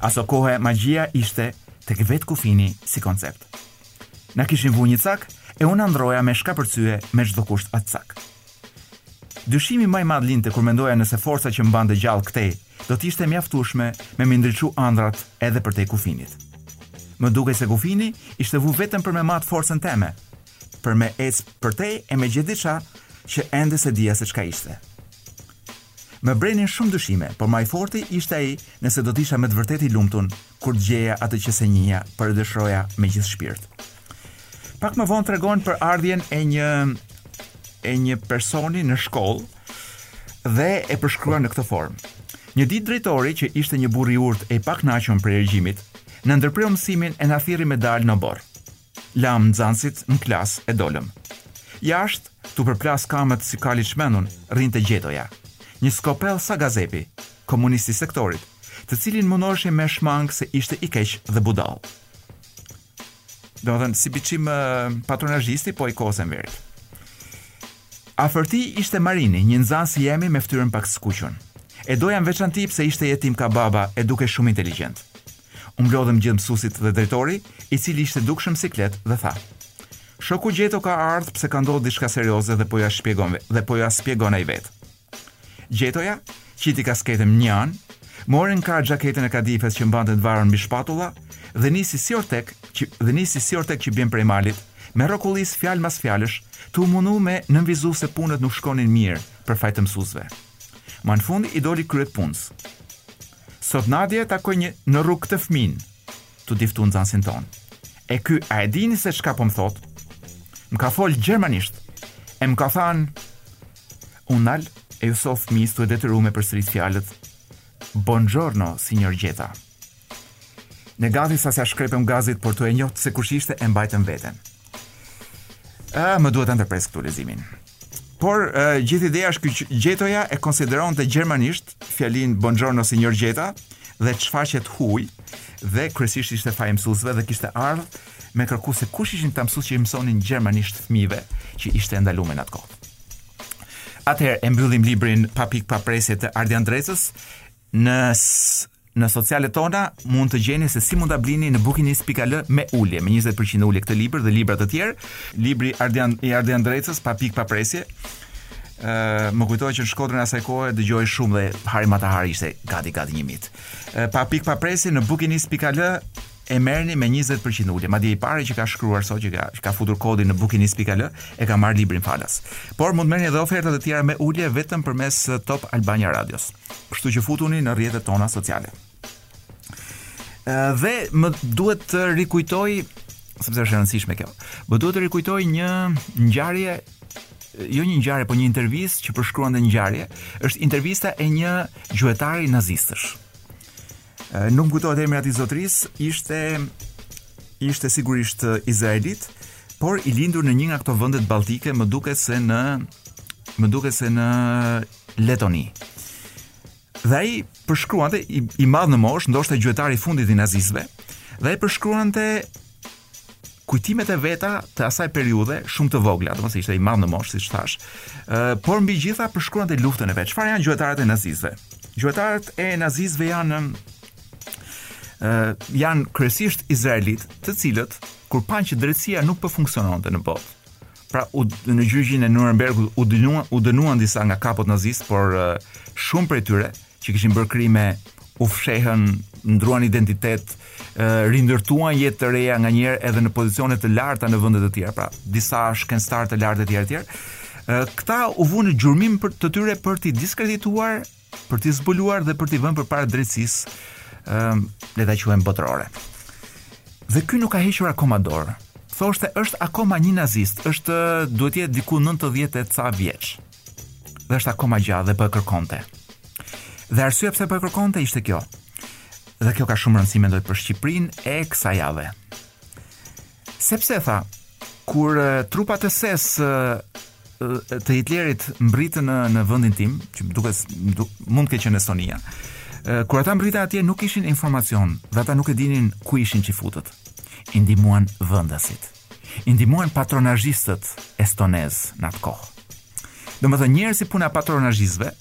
Aso kohe magjia ishte tek vetë kufini si koncept. Na kishin vu një cak e unë andrroja me e shkapërcye me çdo kusht atë cak. Dyshimi ma i madh lindte kur mendoja nëse forca që më mbante gjallë këtej do të ishte e mjaftueshme me m'i ndriçu andrrat edhe përtej kufinit. Më dukej se kufini ishte vu vetëm për me mat forcën teme, për me ec përtej e me gjet diçka që ende s'e dija se çka ishte. Më brenin shumë dyshime, por ma i forti ishte ai nëse do të isha me të vërtetë i lumtun kur të gjeja atë që s'e njihja, por e dëshiroja me gjithë shpirt. Pak më vonë tregon për ardhjen e një e një personi në shkollë dhe e përshkruan në këtë formë. Një ditë drejtori që ishte një burrë i urtë e i pakënaqun prej regjimit, na ndërpreu mësimin e na thirri me dalë n'oborr. Lamë nxënësit n'klasë e dolëm. Jashtë, tu përplasë kamët si kali çmenun, rrinte Gjetoja. Një skopell sa gazepi, komunisti i sektorit, të cilin mundoheshim me e shmangë se ishte i keq dhe budallë. Domethënë, si biçim patronazhisti, po i kohës së Enverit. Afër tij ishte Marini, një nxënës i emi me fytyrën pak të skuqun. E doja n'veçanti pse ishte jetim ka baba e dukej shumë inteligjent. U mblodhëm gjithë mësuesit dhe drejtori, i cili ishte dukshëm siklet dhe tha, Shoku Gjeto ka ardhë pse ka ndodhë diçka serioze dhe po ja shpjegon dhe po ja spjegon ai vetë. Gjetoja qiti kasketën m'një anë, mori në krah xhaketën e kadifes që mbante të varur mbi shpatulla dhe nisi si ortek që dhe nisi si ortek që bjen prej malit, me rrokullisë fjalë mas fjalësh, tu u mundu me nënvizu se punët nuk shkonin mirë për faj të mësuesve. Ma në fund i doli kryet punës. Sot nadje e takoj në rrugë këtë fëmijën, tu diftu nxansin ton. E ky a e dini se çka po më thot? Më ka fol gjermanisht. E më ka than u nal e ju soll fëmijës tu e detyru me përsërit fjalët Buongiorno, signor Gjeta. Ne gati sa s'ja shkrepëm gazit, por tu e njohtë se kush ishte e mbajtëm veten. Ah, më duhet ta ndërpres këtu leximin. Por uh, gjithë ideja është që Gjetoja e konsideronte gjermanisht fjalin buongiorno signor Gjeta dhe shfaqje t'huj dhe kryesisht ishte faji i mësuesve dhe kishte ardh me kërku se kush ishin këta mësues që i mësonin gjermanisht fëmijëve që ishte e ndalume në atë kohë. Atëherë e mbyllim librin pa pikë pa presje të Ardian Ndrecës Në në socialet tona mund të gjeni se si mund ta blini në bukinist.al me ulje, me 20% ulje këtë libër dhe libra të tjerë. Libri Ardian i Ardian Ndrecës pa pikë pa presje. Ë më kujtohet që në Shkodrën e asaj kohe dëgjoja shumë dhe Hari Mata Hari ishte gati gati një mit. Ë pa pikë pa presje në bukinist.al e merrni me njëzet për qind ulje. Madje i pari që ka shkruar sot që ka që ka futur kodin në bukinist.al e ka marrë librin falas. Por mund të merrni edhe oferta të tjera me ulje vetëm përmes eh, Top Albania Radios. Kështu që futuni në rrjetet tona sociale. Eh, dhe më duhet të rikujtoj sepse është e rëndësishme kjo. Më duhet të rikujtoj një ngjarje eh, jo një ngjarje, por një intervistë që përshkruan dhe ngjarje, është intervista e një gjuetari nazistësh. Nuk më kujtohet emri i atij zotërisë, ishte ishte sigurisht izraelit, por i lindur në një nga këto vendet baltike, më duket se në më duket se në Letoni. Dhe ai përshkruante i, i madh në moshë, ndoshta gjuetari i fundit i nazistëve, dhe ai përshkruante kujtimet e veta të asaj periudhe shumë të vogla, domethënë ishte i madh në moshë, siç thashë. Ë, por mbi gjitha përshkruante luftën e vet. Çfarë janë gjuetarët e nazistëve? Gjuetarët e nazistëve janë ë janë kryesisht izraelitë, të cilët kur panë që drejtësia nuk po funksiononte në botë. Pra u, në gjyqin e Nurembergut u dënuan u dënuan disa nga kapot nazistë, por shumë prej tyre që kishin bërë krime u fshehën, ndërruan identitet, rindërtuan jetë të reja nganjëherë edhe në pozicione të larta në vende të tjera, pra disa shkencëtarë të lartë e tjera e tjera, këta u vunë në gjurmim për të tyre për t'i diskredituar, për t'i zbuluar dhe për t'i vënë përpara drejtësisë, le ta quajmë botërore. Dhe ky nuk ka hequr akoma dorë, thoshte është akoma një nazist, është duhet jetë diku 90 e ca vjeç. dhe është akoma gjallë dhe po e kërkonte. Dhe arsyeja pse po e kërkonte ishte kjo. Dhe kjo ka shumë rëndësi mendoj për Shqipërinë e kësaj jave. Sepse tha, kur trupat SS të Hitlerit mbërritën në në vendin tim, që duket duk, mund të ketë qenë Estonia. Kur ata mbërritën atje nuk kishin informacion, dhe ata nuk e dinin ku ishin çifutët. I ndihmuan vendasit. i ndihmuan patronazhistët estonezë në atë kohë. Domethënë njerëz si puna e patronazhistëve,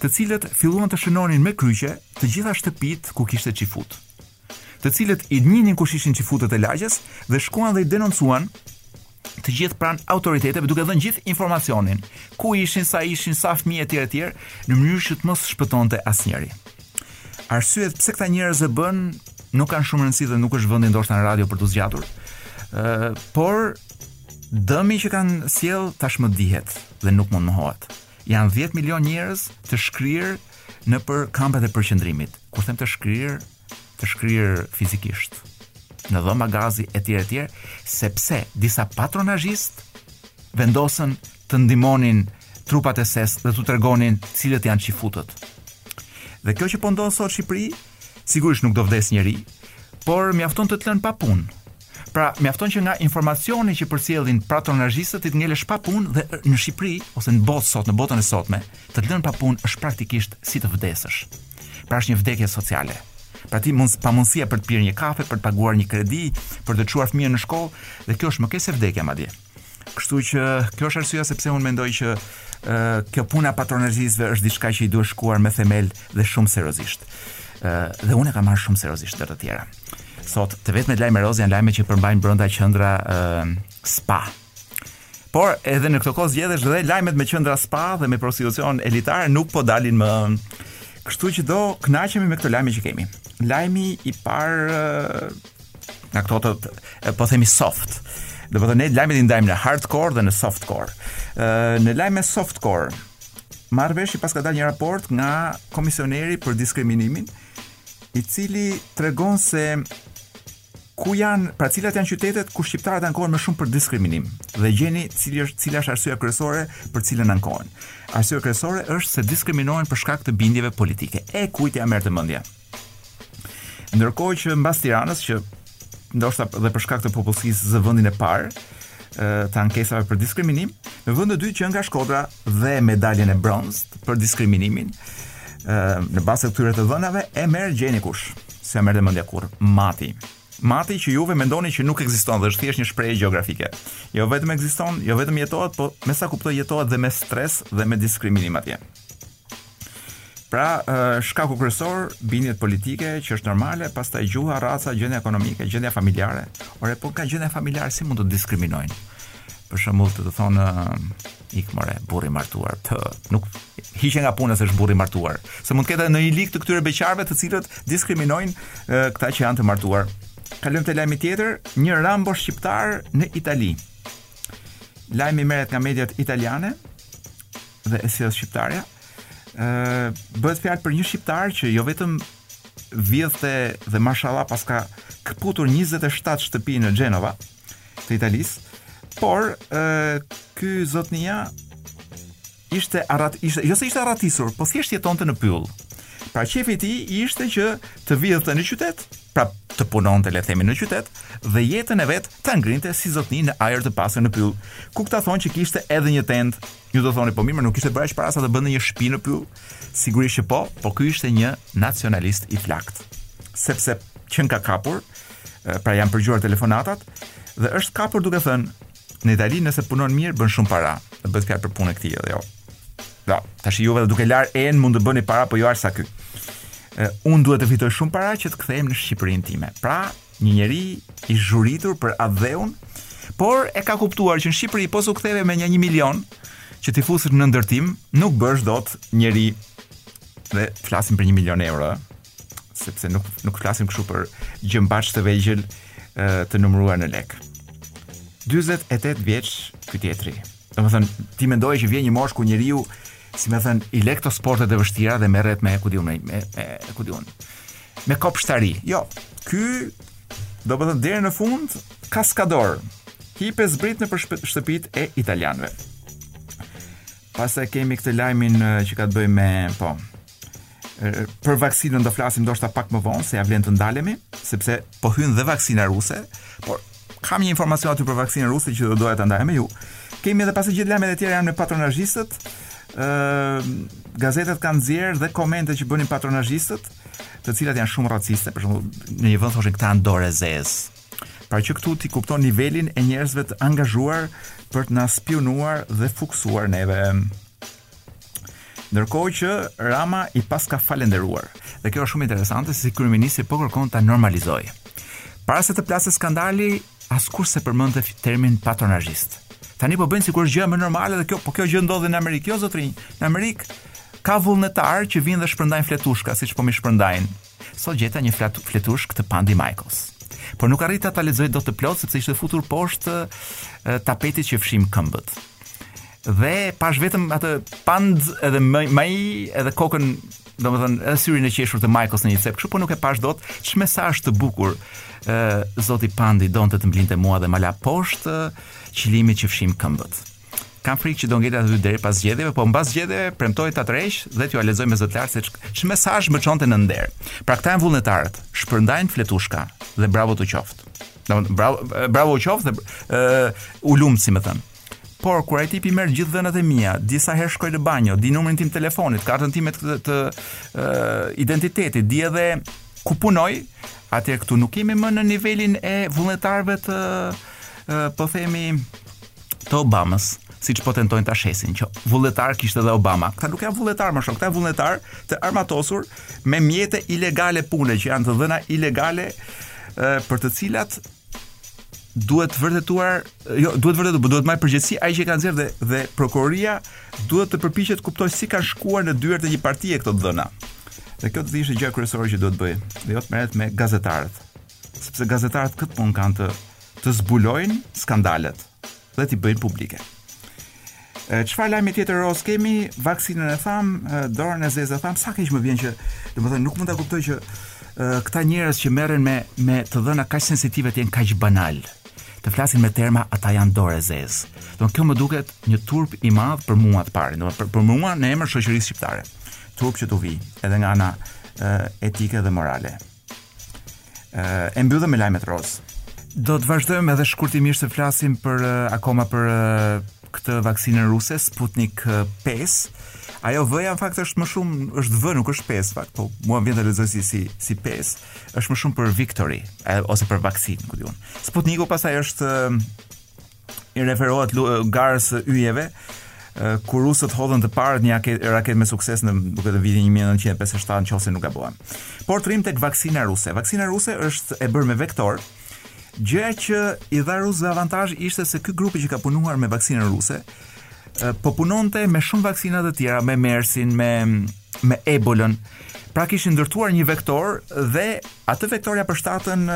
të cilët filluan të shënonin me kryqe të gjitha shtëpitë ku kishte çifutë. Të cilët i njihnin kush ishin çifutët e lagjes dhe shkuan dhe i denoncuan të gjithë pranë autoriteteve duke dhënë gjithë informacionin, ku ishin, sa ishin, sa fëmijë etj etj, në mënyrë që të mos shpëtonte asnjeri. Arsyet pse këta njerëz e bënë nuk kanë shumë rëndësi dhe nuk është vendi ndoshta në radio për t'u zgjatur. Ë, por dëmi që kanë sjellë tashmë dihet dhe nuk mund mohohet. Janë 10 milion njerëz të shkrirë nëpër kampet e përqendrimit. Kur them të shkrirë, të shkrirë fizikisht në dhoma gazi etj etj, sepse disa patronazhistë vendosën të ndihmonin trupat SS dhe t'u tregonin cilët janë çifutët. Dhe kjo që po ndodh sot në Shqipëri, sigurisht nuk do vdesë njeri, por mjafton të të lënë pa punë. Pra, mjafton që nga informacioni që përcjellin patronazhistët të ngelesh pa punë dhe në Shqipëri ose në botë sot, në botën e sotme, të të lënë pa punë është praktikisht si të vdesësh. Pra është një vdekje sociale. Pra të humb mundësia për të pirë një kafe, për të paguar një kredi, për të çuar fëmijën në shkollë, dhe kjo është më keq se vdekja madje. Kështu që kjo është arsyeja sepse unë mendoj që ë kjo puna e patronazhistëve është diçka që i duhet shkuar me themel dhe shumë seriozisht. ë dhe unë e kam marrë shumë seriozisht e tjera. Sot të vetmet lajme rozë janë lajme që përmbajnë brenda qendra ë spa. Por edhe në këtë kohë zgjedhjesh dhe lajmet me qendra spa dhe me prostitucion elitar nuk po dalin më Kështu që do kënaqemi me këto lajme që kemi. Lajmi i parë nga këto të po themi soft. Do të thonë ne lajmet i ndajmë në hardcore dhe në softcore. Ë, në lajme softcore marr vesh i paska dalë një raport nga komisioneri për diskriminimin i cili tregon se ku janë, pra cilat janë qytetet ku shqiptarët ankohen më shumë për diskriminim dhe gjeni cili është cila është arsyeja kryesore për cilën ankohen. Arsyeja kryesore është se diskriminohen për shkak të bindjeve politike. E kujt ia merrte mendja? Ndërkohë që mbas Tiranës që ndoshta dhe për shkak të popullsisë zë vendin e parë të ankesave për diskriminim, në vend të dytë qenka Shkodra dhe medaljen e bronzit për diskriminimin në bazë të këtyre të dhënave e merr gjeni kush, s'e merr dhe mendja kurrë, Mati. Mati që juve mendoni që nuk ekziston dhe është thjesht një shprehje gjeografike. Jo vetëm ekziston, jo vetëm jetohet, po me sa kuptoj jetohet dhe me stres dhe me diskriminim atje. Pra, shkaku kryesor bindjet politike që është normale, pastaj gjuha, raca, gjendja ekonomike, gjendja familjare. Ore, po nga gjendja familjare si mund të diskriminojnë? Për shembull, të të thonë ik more burrë i martuar jo, nuk hiqe nga puna se është burrë i martuar. Se mund të ketë ndonjë ligë të këtyre beqarëve të cilët diskriminojnë këta që janë të martuar. Kalojmë te lajmi tjetër, një Rambo shqiptar në Itali. Lajmi merret nga mediat italiane, dhe e sjell shqiptarja. Ë bëhet fjalë për një shqiptar që jo vetëm vidhte dhe mashallah paska këputur 27 shtëpi në Xhenova të Italisë, por ë ky zotnia ishte arrat ishte jo se ishte arratisur, po thjesht jetonte në pyll. Pra qefi i tij ishte që të vidhte në qytet, pra të punonte le të themi në qytet dhe jetën e vet ta ngrinte si zotni në ajër të pastër në pyll. Ku këta thonë që kishte edhe një tendë. Ju do thoni po mirë, nuk kishte bërë para sa të bënte një shtëpi në pyll. Sigurisht që po, po ky ishte një nacionalist i flaktë. Sepse qenka kapur, pra janë përgjuar telefonatat dhe është kapur duke thënë Në Itali nëse punon mirë bën shumë para. Të bëhet fjalë për punën e këtij edhe jo. Dhe, tash juve duke larë enë mund të bëni para, po jo aq sa ky. Unë duhet të fitoj shumë para që të kthehem në Shqipërinë time. Pra, një njeri i zhuritur për atdheun, por e ka kuptuar që në Shqipëri po s'u ktheve me nja 1 milion që t'i fusësh në ndërtim, nuk bëhesh dot njeri dhe flasim për 1 milion euro, sepse nuk nuk flasim kështu për gjembaçë të vegjël të numëruar në lek. 48 vjeç ky tjetri. Domethën ti mendoje që vjen një moshë ku njeriu si me thën i lë këto sportet e vështira dhe merret me ku di unë me me, me ku di unë. Me kopshtari. Jo. Ky domethën deri në fund kaskador. Hip e zbrit nëpër shtëpitë e italianëve. Pastaj kemi këtë lajmin që ka të bëjë me, po, për vaksinën do flasim ndoshta pak më vonë se ja vlen të ndalemi, sepse po hyn dhe vaksina ruse, por kam një informacion aty për vaksinën ruse që do doja ta ndaj me ju. Kemi edhe pasi gjithë lajmet e tjera janë me patronazhistët. Ë gazetat kanë nxjerr dhe komente që bënin patronazhistët, të cilat janë shumë raciste, për shembull, në një vend thoshin këta janë dorë e zezë. Pra që këtu ti kupton nivelin e njerëzve të angazhuar për të na spiunuar dhe fuksuar neve. Ndërkohë që Rama i paska falenderuar. Dhe kjo është shumë interesante se si kryeministri po kërkon ta normalizojë. Para se të plasë skandali, askush s'e përmendte termin patronazhist. Tani po bëjnë sikur është gjëja më normale dhe kjo po kjo gjë ndodh në Amerikë, jo zotërinj. Në Amerikë ka vullnetarë që vijnë dhe shpërndajnë fletushka, siç po m'i shpërndajnë Sot gjeta një flat fletushkë të Pandi Majkos. Por nuk arrita ta lexoj dot të plotë sepse ishte futur poshtë tapetit që fshijmë këmbët. Dhe pashë vetëm atë Pand edhe Maj edhe kokën, domethënë edhe syrin e qeshur të Majkos në një cep, kështu po nuk e pashë dot ç'mesazh të bukur. ë Zoti Pandi donte të më linte mua dhe ma la poshtë qilimit që fshijmë këmbët. Kam frikë që do ngelet aty deri pas zgjedhjeve, po mbas zgjedhjeve premtoj ta tërheq dhe t'jua lexoj me zë të lartë se ç'mesazh më çon të nderuar. Pra këta janë vullnetarët, shpërndajnë fletushka dhe bravo të qoftë. Domethënë bravo bravo u qoftë dhe uh, u lum si me thën. Por kur ai tipi merr gjithë dhënat e mia, di sa herë shkoj në banjo, di numrin tim telefonit, kartën time të, të uh, identitetit, di edhe ku punoj, atëherë këtu nuk kemi më në nivelin e vullnetarëve të uh, po themi të Obamës, siç po tentojnë ta shesin që vullnetarë kishte dhe Obama. Këta nuk janë vullnetarë më shumë, këta janë vullnetarë të armatosur me mjete ilegale pune që janë të dhëna ilegale e, për të cilat duhet vërtetuar, jo, duhet vërtetuar, por duhet marrë përgjegjësi ai që i ka nxjerrë dhe dhe prokuroria duhet të përpiqet të kuptojë si kanë shkuar në dyert e një partie këto të dhëna. Dhe kjo do të ishte gjë kryesore që duhet bëjë. Dhe jo të merret me gazetarët. sepse gazetarët këtë punë kanë të të zbulojnë skandalet dhe t'i bëjnë publike. Çfarë lajmi tjetër roz kemi? Vaksinën e thamë, dorën e zezë e thamë, sa keq më vjen që, domethënë nuk mund ta kuptoj që këta njerëz që merren me me të dhëna kaq sensitive të jenë kaq banalë. Të flasin me terma ata janë dorë e zezë. Do kjo më duket një turp i madh për mua të parin, domethënë për, për mua në emër shoqërisë shqiptare. Turp që t'u vijë edhe nga ana etike dhe morale. e mbyllëm me lajmet roz. Do të vazhdojmë edhe shkurtimisht të flasim për akoma për këtë vaksinën ruse Sputnik 5. Ajo vëja në fakt është më shumë është vë, nuk është 5 fakt, po mua më vjen të lexoj si si si 5. Është më shumë për victory ose për vaksinë, ku di unë. Sputniku pastaj është i referohet garës së yjeve, kur rusët hodhën të parët një raketë me sukses diku te viti 1957 në qoftë se nuk gabohem. Por të rrim tek vaksina ruse. Vaksina ruse është e bërë me vektor, gjëja që i dha rusëve avantazh ishte se ky grupi që ka punuar me vaksinën ruse, po punonte me shumë vaksina të tjera, me MERS-in, me me Ebolën. Pra kishin ndërtuar një vektor dhe atë vektor ia përshtatën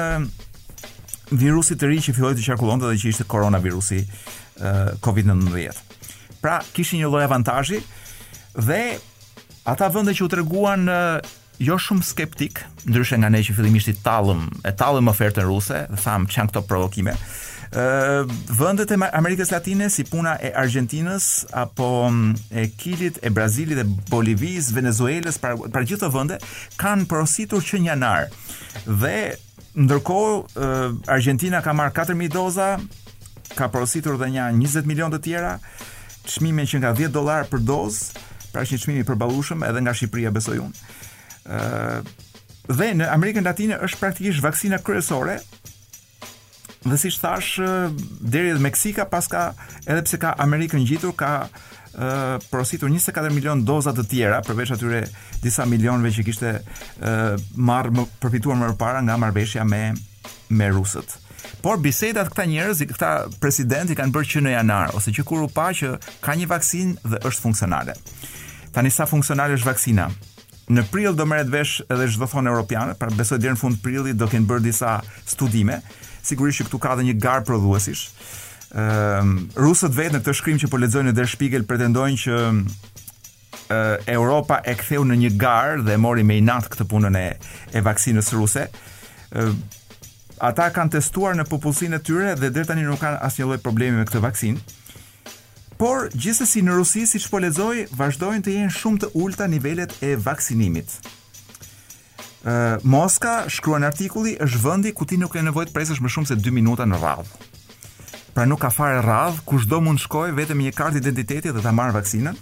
virusit të ri që filloi të qarkullonte dhe që ishte koronavirusi COVID-19. Pra kishin një lloj avantazhi dhe ata vende që u treguan jo shumë skeptikë, ndryshe nga ne që fillimisht i tallëm, e tallëm ofertën ruse, thamë ç'janë këto provokime. Ë vendet e Amerikës Latine si puna e Argjentinës apo e Kilit, e Brazilit, e Bolivisë, Venezuelës, pra pra gjithë këto vende kanë porositur që në janar. Dhe ndërkohë Argjentina ka marrë 4000 doza, ka porositur dhe një 20 milion të tjera, çmimi është nga 10 dollarë për dozë, pra është një çmim i përballueshëm edhe nga Shqipëria besoj unë. ë dhe në Amerikën Latine është praktikisht vaksina kryesore dhe siç thashë deri edhe Meksika paska edhe pse ka Amerikën ngjitur ka uh, porositur 24 milion doza të tjera përveç atyre disa milionëve që kishte uh, marrë më përfituar më parë nga marrëveshja me me rusët. Por bisedat këta njerëz, këta presidentë i kanë bërë që në janar ose që kur u pa që ka një vaksinë dhe është funksionale. Tani sa funksionale është vaksina? Në prill do merret vesh edhe ç'do thonë europianët, pra besoj deri në fund prillit do kenë bërë disa studime. Sigurisht që këtu ka edhe një garë prodhuesish. Ëm ehm, uh, rusët vetë në këtë shkrim që po lexoja në në Der Spiegel pretendojnë që uh, Europa e ktheu në një garë dhe e mori me inat këtë punën e e vaksinës ruse. Ëm ehm, uh, Ata kanë testuar në popullsinë e tyre dhe deri tani nuk kanë asnjë lloj problemi me këtë vaksinë. Por, gjithsesi në Rusi, siç po lexoj, vazhdojnë të jenë shumë të ulëta nivelet e vaksinimit. Ë, Moska, shkruan artikulli, është vendi ku ti nuk ke nevojë të presësh më shumë se 2 minuta në radhë. Pra nuk ka fare radhë, kushdo mund shkojë vetëm me një kartë identiteti dhe ta marrë vaksinën.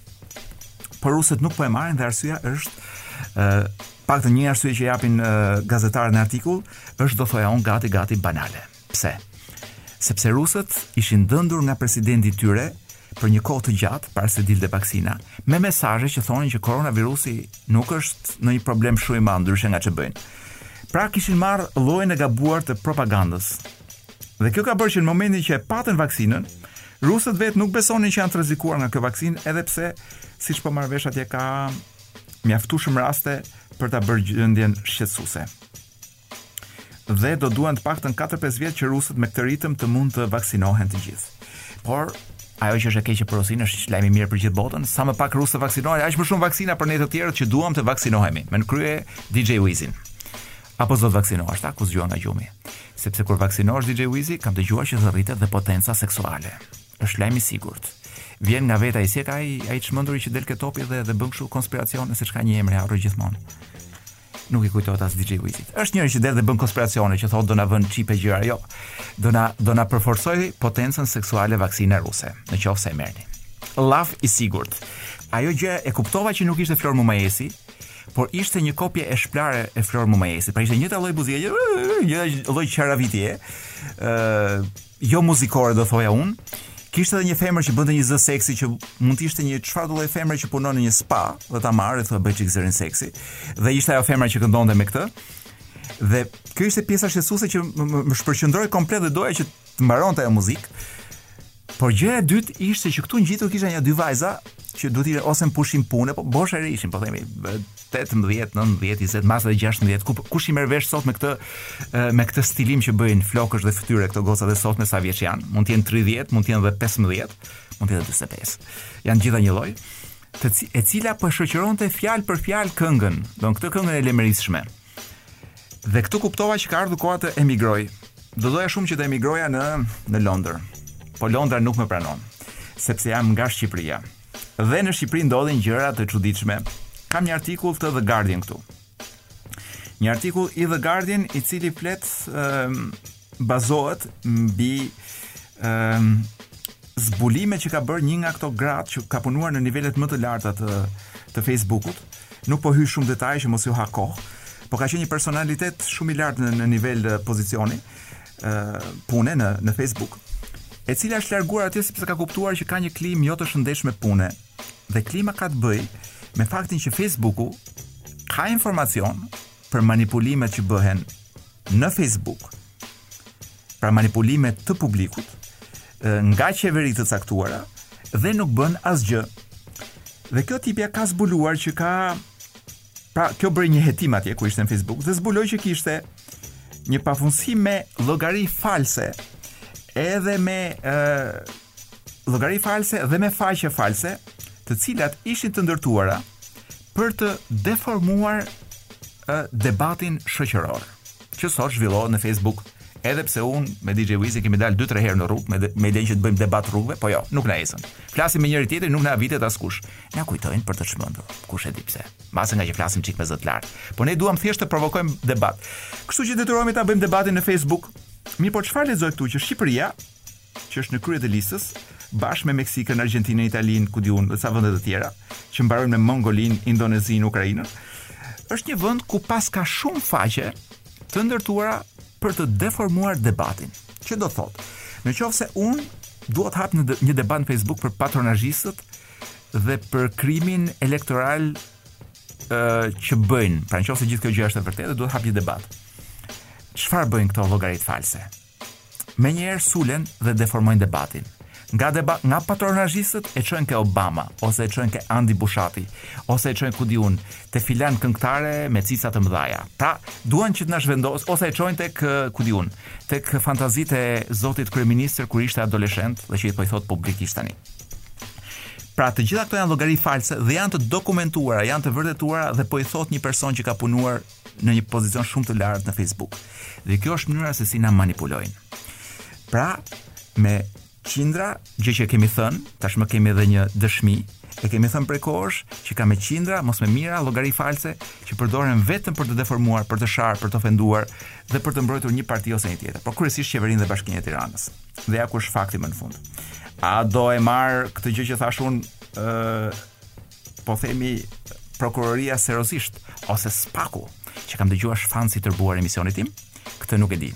Por rusët nuk po e marrin dhe arsyeja është ë paktën një arsye që japin gazetarët në artikull, është do thoja unë gati gati banale. Pse? Sepse rusët ishin dëndur nga presidenti i tyre për një kohë të gjatë para se dilte vaksina, me mesazhe që thonin që koronavirusi nuk është ndonjë problem shumë i madh ndryshe nga ç'e bëjnë. Pra kishin marrë llojin e gabuar të propagandës. Dhe kjo ka bërë që në momentin që e patën vaksinën, rusët vetë nuk besonin që janë të rrezikuar nga kjo vaksinë, edhe pse siç po marr vesh atje ka mjaftueshëm raste për ta bërë gjendjen shqetësuese. Dhe do duhen të paktën 4-5 vjet që rusët me këtë ritëm të mund të vaksinohen të gjithë. Por ajo që është e keqe për Rusinë është lajm i mirë për gjithë botën, sa më pak rusë të vaksinohen, aq më shumë vaksina për ne të tjerët që duam të vaksinohemi. Me në krye DJ Wizin. A po do të vaksinohesh, ta ku zgjuan nga gjumi. Sepse kur vaksinohesh DJ Wizi, kam dëgjuar që rritet dhe potenca seksuale. Është lajm i sigurt. Vjen nga vetë ai si e ka ai ai çmenduri që del ke topi dhe dhe bën kështu konspiracione seç ka një emër e harroj gjithmonë. Nuk i kujtohet as DJ Wizit. Është njëri që del dhe bën konspiracione që thotë do na vënë çipe gjëra, jo. Do na do na përforcojë potencën seksuale vaksina ruse, në qoftë se e merrni. Laf i sigurt. Ajo që e kuptova që nuk ishte Flor Mumajesi, por ishte një kopje e shplarë e Flor Mumajesit. Pra ishte njëta lloj muzike, njëta lloj çaravitje. Ëh, jo muzikore do thoja unë. Kishte edhe një femër që bënte një zë seksi që mund të ishte një çfarëdo lloj femre që punon në një spa dhe ta marrë t'i thotë bëj çik zërin seksi dhe ishte ajo femra që këndonte me këtë. Dhe kjo ishte pjesa shqetësuese që më shpërqendroi komplet dhe doja që të mbaronte ajo muzikë. Por gjëja e dytë ishte që këtu ngjitur kisha një dy vajza që duhet të ose në pushim pune, po ç'moshe ishin, po themi, tetëmbëdhjetë, nëntëmbëdhjetë, njëzet, mbase edhe gjashtëmbëdhjetë, ku kush i merr vesh sot me këtë me këtë stilim që bëjnë flokësh dhe fytyre këto gocat e sotme sa vjeç janë? Mund të jenë 30, mund të jenë edhe 15, mund të jenë 45. Janë gjitha një lloj. E cila po shoqëronte fjalë për fjalë këngën, pra këtë këngën e lemerishme. Dhe këtu kuptova që ka ardhur koha të emigroj. Do doja shumë që të emigroja në në Londër. Po Londra nuk më pranon, sepse jam nga Shqipëria. Dhe në Shqipëri ndodhin gjëra të çuditshme. Kam një artikull të The Guardian këtu. Një artikull i The Guardian i cili flet uh, bazohet mbi uh, zbulime që ka bërë një nga këto gratë që ka punuar në nivelet më të larta të të Facebookut. Nuk po hyj shumë detaje që mos ju ha kohë, por ka qenë një personalitet shumë i lartë në, në nivel pozicioni. pune në në Facebook, e cila është larguar atje sepse ka kuptuar që ka një klimë jo të shëndetshme pune. Dhe klima ka të bëjë me faktin që Facebooku ka informacion për manipulimet që bëhen në Facebook. Pra manipulime të publikut nga qeveri të caktuara dhe nuk bën asgjë. Dhe kjo tipja ka zbuluar që ka Pra, kjo bëri një hetim atje kur ishte në Facebook dhe zbuloi që kishte një pafundësi me llogari false, edhe me ë llogari false dhe me faqe false, të cilat ishin të ndërtuara për të deformuar ë debatin shoqëror. që sot zhvillohet në Facebook. Edhe pse un me DJ Wiz e kemi dalë 2-3 herë në rrugë me idenë që të bëjmë debat rrugëve, po jo, nuk na ecën. Flasim me njëri tjetrin, nuk na avitet askush. Na kujtojnë për të çmendur. Kush e di pse? Mbase ngaqë flasim çik me zë të lartë. Po ne duam thjesht të provokojmë debat. Kështu që detyrohemi ta bëjmë debatin në Facebook. Mirëpo çfarë lexoj këtu që Shqipëria që është në krye të listës, bashkë me Meksikën, Argjentinën, Italinë, ku di un dhe ca vende të tjera, që mbarojnë me Mongolinë, Indonezinë, Ukrainën, është një vend ku paska shumë faqe të ndërtuara për të deformuar debatin. Që do thotë, në qoftë se un dua të hap një, një debat në Facebook për patronazhistët dhe për krimin elektoral ë që bëjnë, pra në qoftë se gjithë kjo gjë është e vërtetë, dua të hap një debat. Çfarë bëjnë këto llogaritë false? Menjëherë sulen dhe deformojnë debatin. Nga deba, nga patronazhistët e çojnë ke Obama, ose e çojnë ke Andi Bushati, ose e çojnë ku di unë, te filan këngëtare me cica të mëdhaja. Pra, duan që të na zhvendosë, ose e çojnë tek ku di unë, tek fantazitë e zotit kryeministër kur ishte adoleshent dhe që ai po i thotë publikisht tani. Pra të gjitha këto janë llogari false dhe janë të dokumentuara, janë të vërtetuara dhe po i thot një person që ka punuar në një pozicion shumë të lartë në Facebook. Dhe kjo është mënyra se si na manipulojnë. Pra, me qindra, gjë që kemi thënë, tashmë kemi edhe një dëshmi, e kemi thënë prej kohësh që ka me qindra, mos me mijëra llogari false që përdoren vetëm për të deformuar, për të sharë, për të ofenduar dhe për të mbrojtur një parti ose një tjetër, por kryesisht qeverinë dhe bashkinë e Tiranës. Dhe ja ku është fakti më në fund. A do e marr këtë gjë që thash un ë po themi prokuroria seriozisht ose SPAK-u që kam dëgjuar është fans i tërbuar i emisionit tim, këtë nuk e di.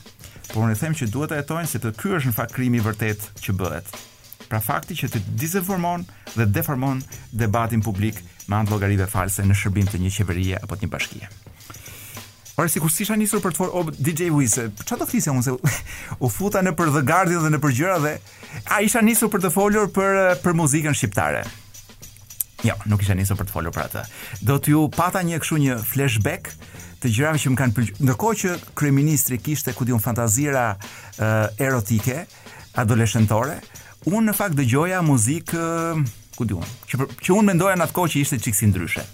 Por unë them që duhet ta hetojnë sepse ky është në fakt krimi i vërtet që bëhet. Pra fakti që të dizinformon dhe deformon debatin publik me anë të llogarive false në shërbim të një qeverie apo të një bashkie. Por sikur s'isha nisur për të folur oh, DJ Wiz, çfarë do flisja unë se u futa nëpër The Guardian dhe nëpër gjëra dhe A isha nisur për të folur për për muzikën shqiptare? Jo, nuk isha nisur për të folur për atë. Do t'ju pata një kështu një flashback të gjërave që më kanë pëlqyer. Ndërkohë që kryeministri kishte ku di un fantazira uh, erotike, adoleshentore, unë në fakt dëgjoja muzikë uh, ku di un, që që unë mendoja në atë kohë që ishte çik si ndryshe.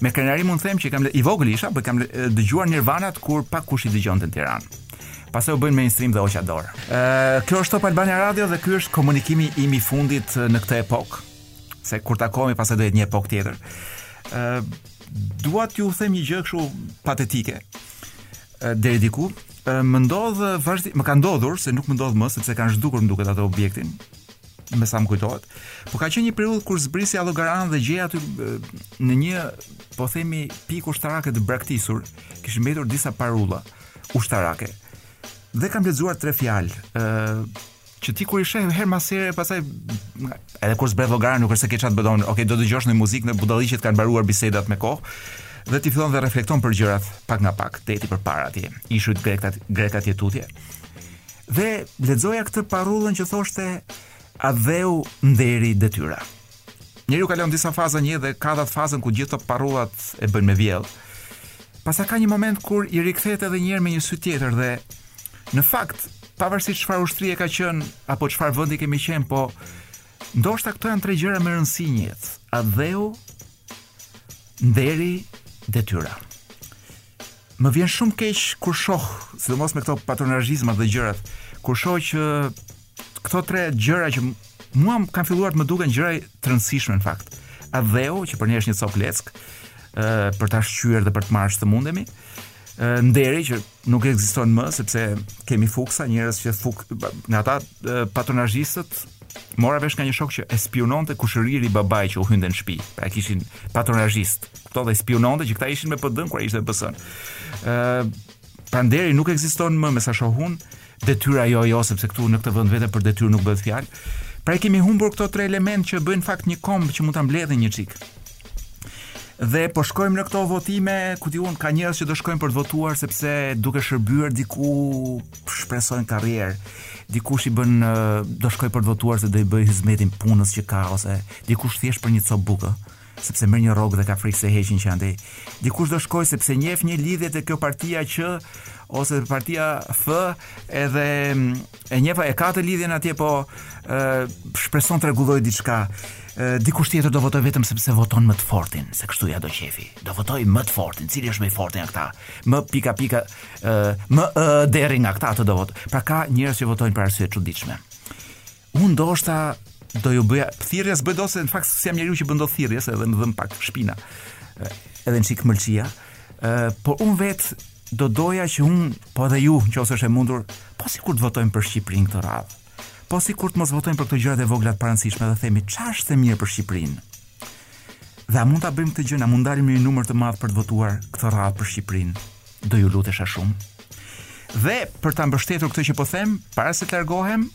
Me krenari mund të them që kam i vogël isha, po kam dëgjuar Nirvana kur pakkush i dëgjonte në Tiranë. Pastaj u bënë mainstream dhe hoqa dorë. Ë, kjo është Top Albania Radio dhe ky është komunikimi im i fundit në këtë epokë, se kur takohemi pastaj do jetë një epokë tjetër. Ë, dua t'ju them një gjë kështu patetike. Deri diku, më ndodh vazhdi, më ka ndodhur se nuk më ndodh më sepse kanë zhdukur më duket atë objektin. me sa më kujtohet. Po ka qenë një periudhë kur zbrisja Llogaran dhe diku aty në një po themi pikë ushtarake të braktisur, kishin mbetur disa parulla ushtarake. Dhe kam lexuar tre fjalë, ë që ti kur i sheh herë pas here, pastaj edhe kur zbret Llogaranë nuk është se ke ça të bësh dmth, okay, do dëgjosh një muzikë, budallallëqet kanë mbaruar bisedat me kohë dhe ti fillon dhe reflekton për gjërat pak nga pak deti përpara ti ishujt grekët grekët tutje Dhe lexoja këtë parullën që thoshte atdheu nderi detyra. Njeriu kalon disa faza në jetë, ka dhe atë fazën ku gjithë këto parullat e bëjnë me vjell. Pastaj ka një moment kur i rikthehet edhe njëherë me një sy tjetër dhe në fakt, pavarësisht çfarë ushtrie ka qenë apo çfarë vendi kemi qenë, po ndoshta këto janë tre gjëra me rëndësi në jetë. Atdheu, nderi, detyra. Më vjen shumë keq kur shoh, sidomos me këto patronazhizmat dhe gjërat, kur shoh që këto tre gjëra që mua më kanë filluar të më duken gjëra të rëndësishme në fakt. Atdheu, që për ne është një copë leckë, për ta shqyer dhe për të marrë ç'të mundemi, nderi që nuk ekziston më sepse kemi fuksa, njerëz që fuk nga ata patronazhistët, Mora vesh nga një shok që e spiunonte kushëriri i babait që u hynte në shtëpi. Pra e kishin patronazhist. Edhe spiunonte që këta ishin me PD-n kur ai ishte në PS. Ë Pra nderi nuk ekziston më me sa shoh unë, detyra jo jo se këtu në këtë vend vetëm për detyrë nuk bëhet fjalë. Pra i kemi humbur këto tre elementë që bëjnë në fakt një komb që mund ta mbledhin një çik. Dhe po shkojmë në këto votime, ku di unë, ka njerëz që do shkojnë për të votuar sepse duke shërbyer diku shpresojnë karrierë. Dikush i bën do shkojë për të votuar se do i bëjë hizmetin punës që ka ose dikush thjesht për një copë bukë sepse merr një rrogë dhe ka frikë se e heqin që andej. Dikush do shkojë sepse njeh një lidhje te kjo partia Q ose partia F edhe E njeh pra, e ka atë lidhjen atje po ë shpreson të rregullojë diçka. Ë dikush tjetër do votojë vetëm sepse voton më të fortin, se kështu ja do qefi. Do votoj më të fortin, cili është më i forti nga këta? Më pika pika ë më ë deri nga këta të do vot. Pra ka njerëz që votojnë për arsye të çuditshme. Unë ndoshta do ju bëja thirrje, s'bëj dot se në fakt s'jam njeriu që bën dot thirrje se edhe më dhemb pak shpina. Edhe një çik mëlçia. Ë por unë vetë do doja që unë, po edhe ju, në qoftë se është e mundur, po sikur të votojmë për Shqipërinë këtë radhë, po sikur të mos votojmë për këto gjërat e vogla të parëndësishme dhe themi, ça është e mirë për Shqipërinë? Dhe a mund ta bëjmë këtë gjë, a mund të dalim një numër të madh për të votuar këtë radhë për Shqipërinë? Do ju lutesha shumë. Dhe për ta mbështetur këtë që po them, para se të largohem,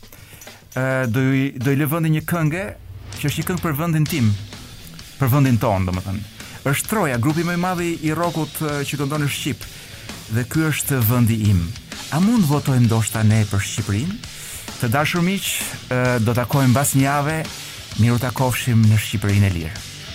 Ë do i do i lë vendin një këngë që është një këngë për vendin tim, për vendin tonë, domethënë. Është Troja, grupi më i madh i rockut që këndon në shqip. Dhe ky është vendi im. A mund votojmë ndoshta ne për Shqipërinë? Të dashur miq, do takohemi mbas një jave, miru takofshim në Shqipërinë e lirë.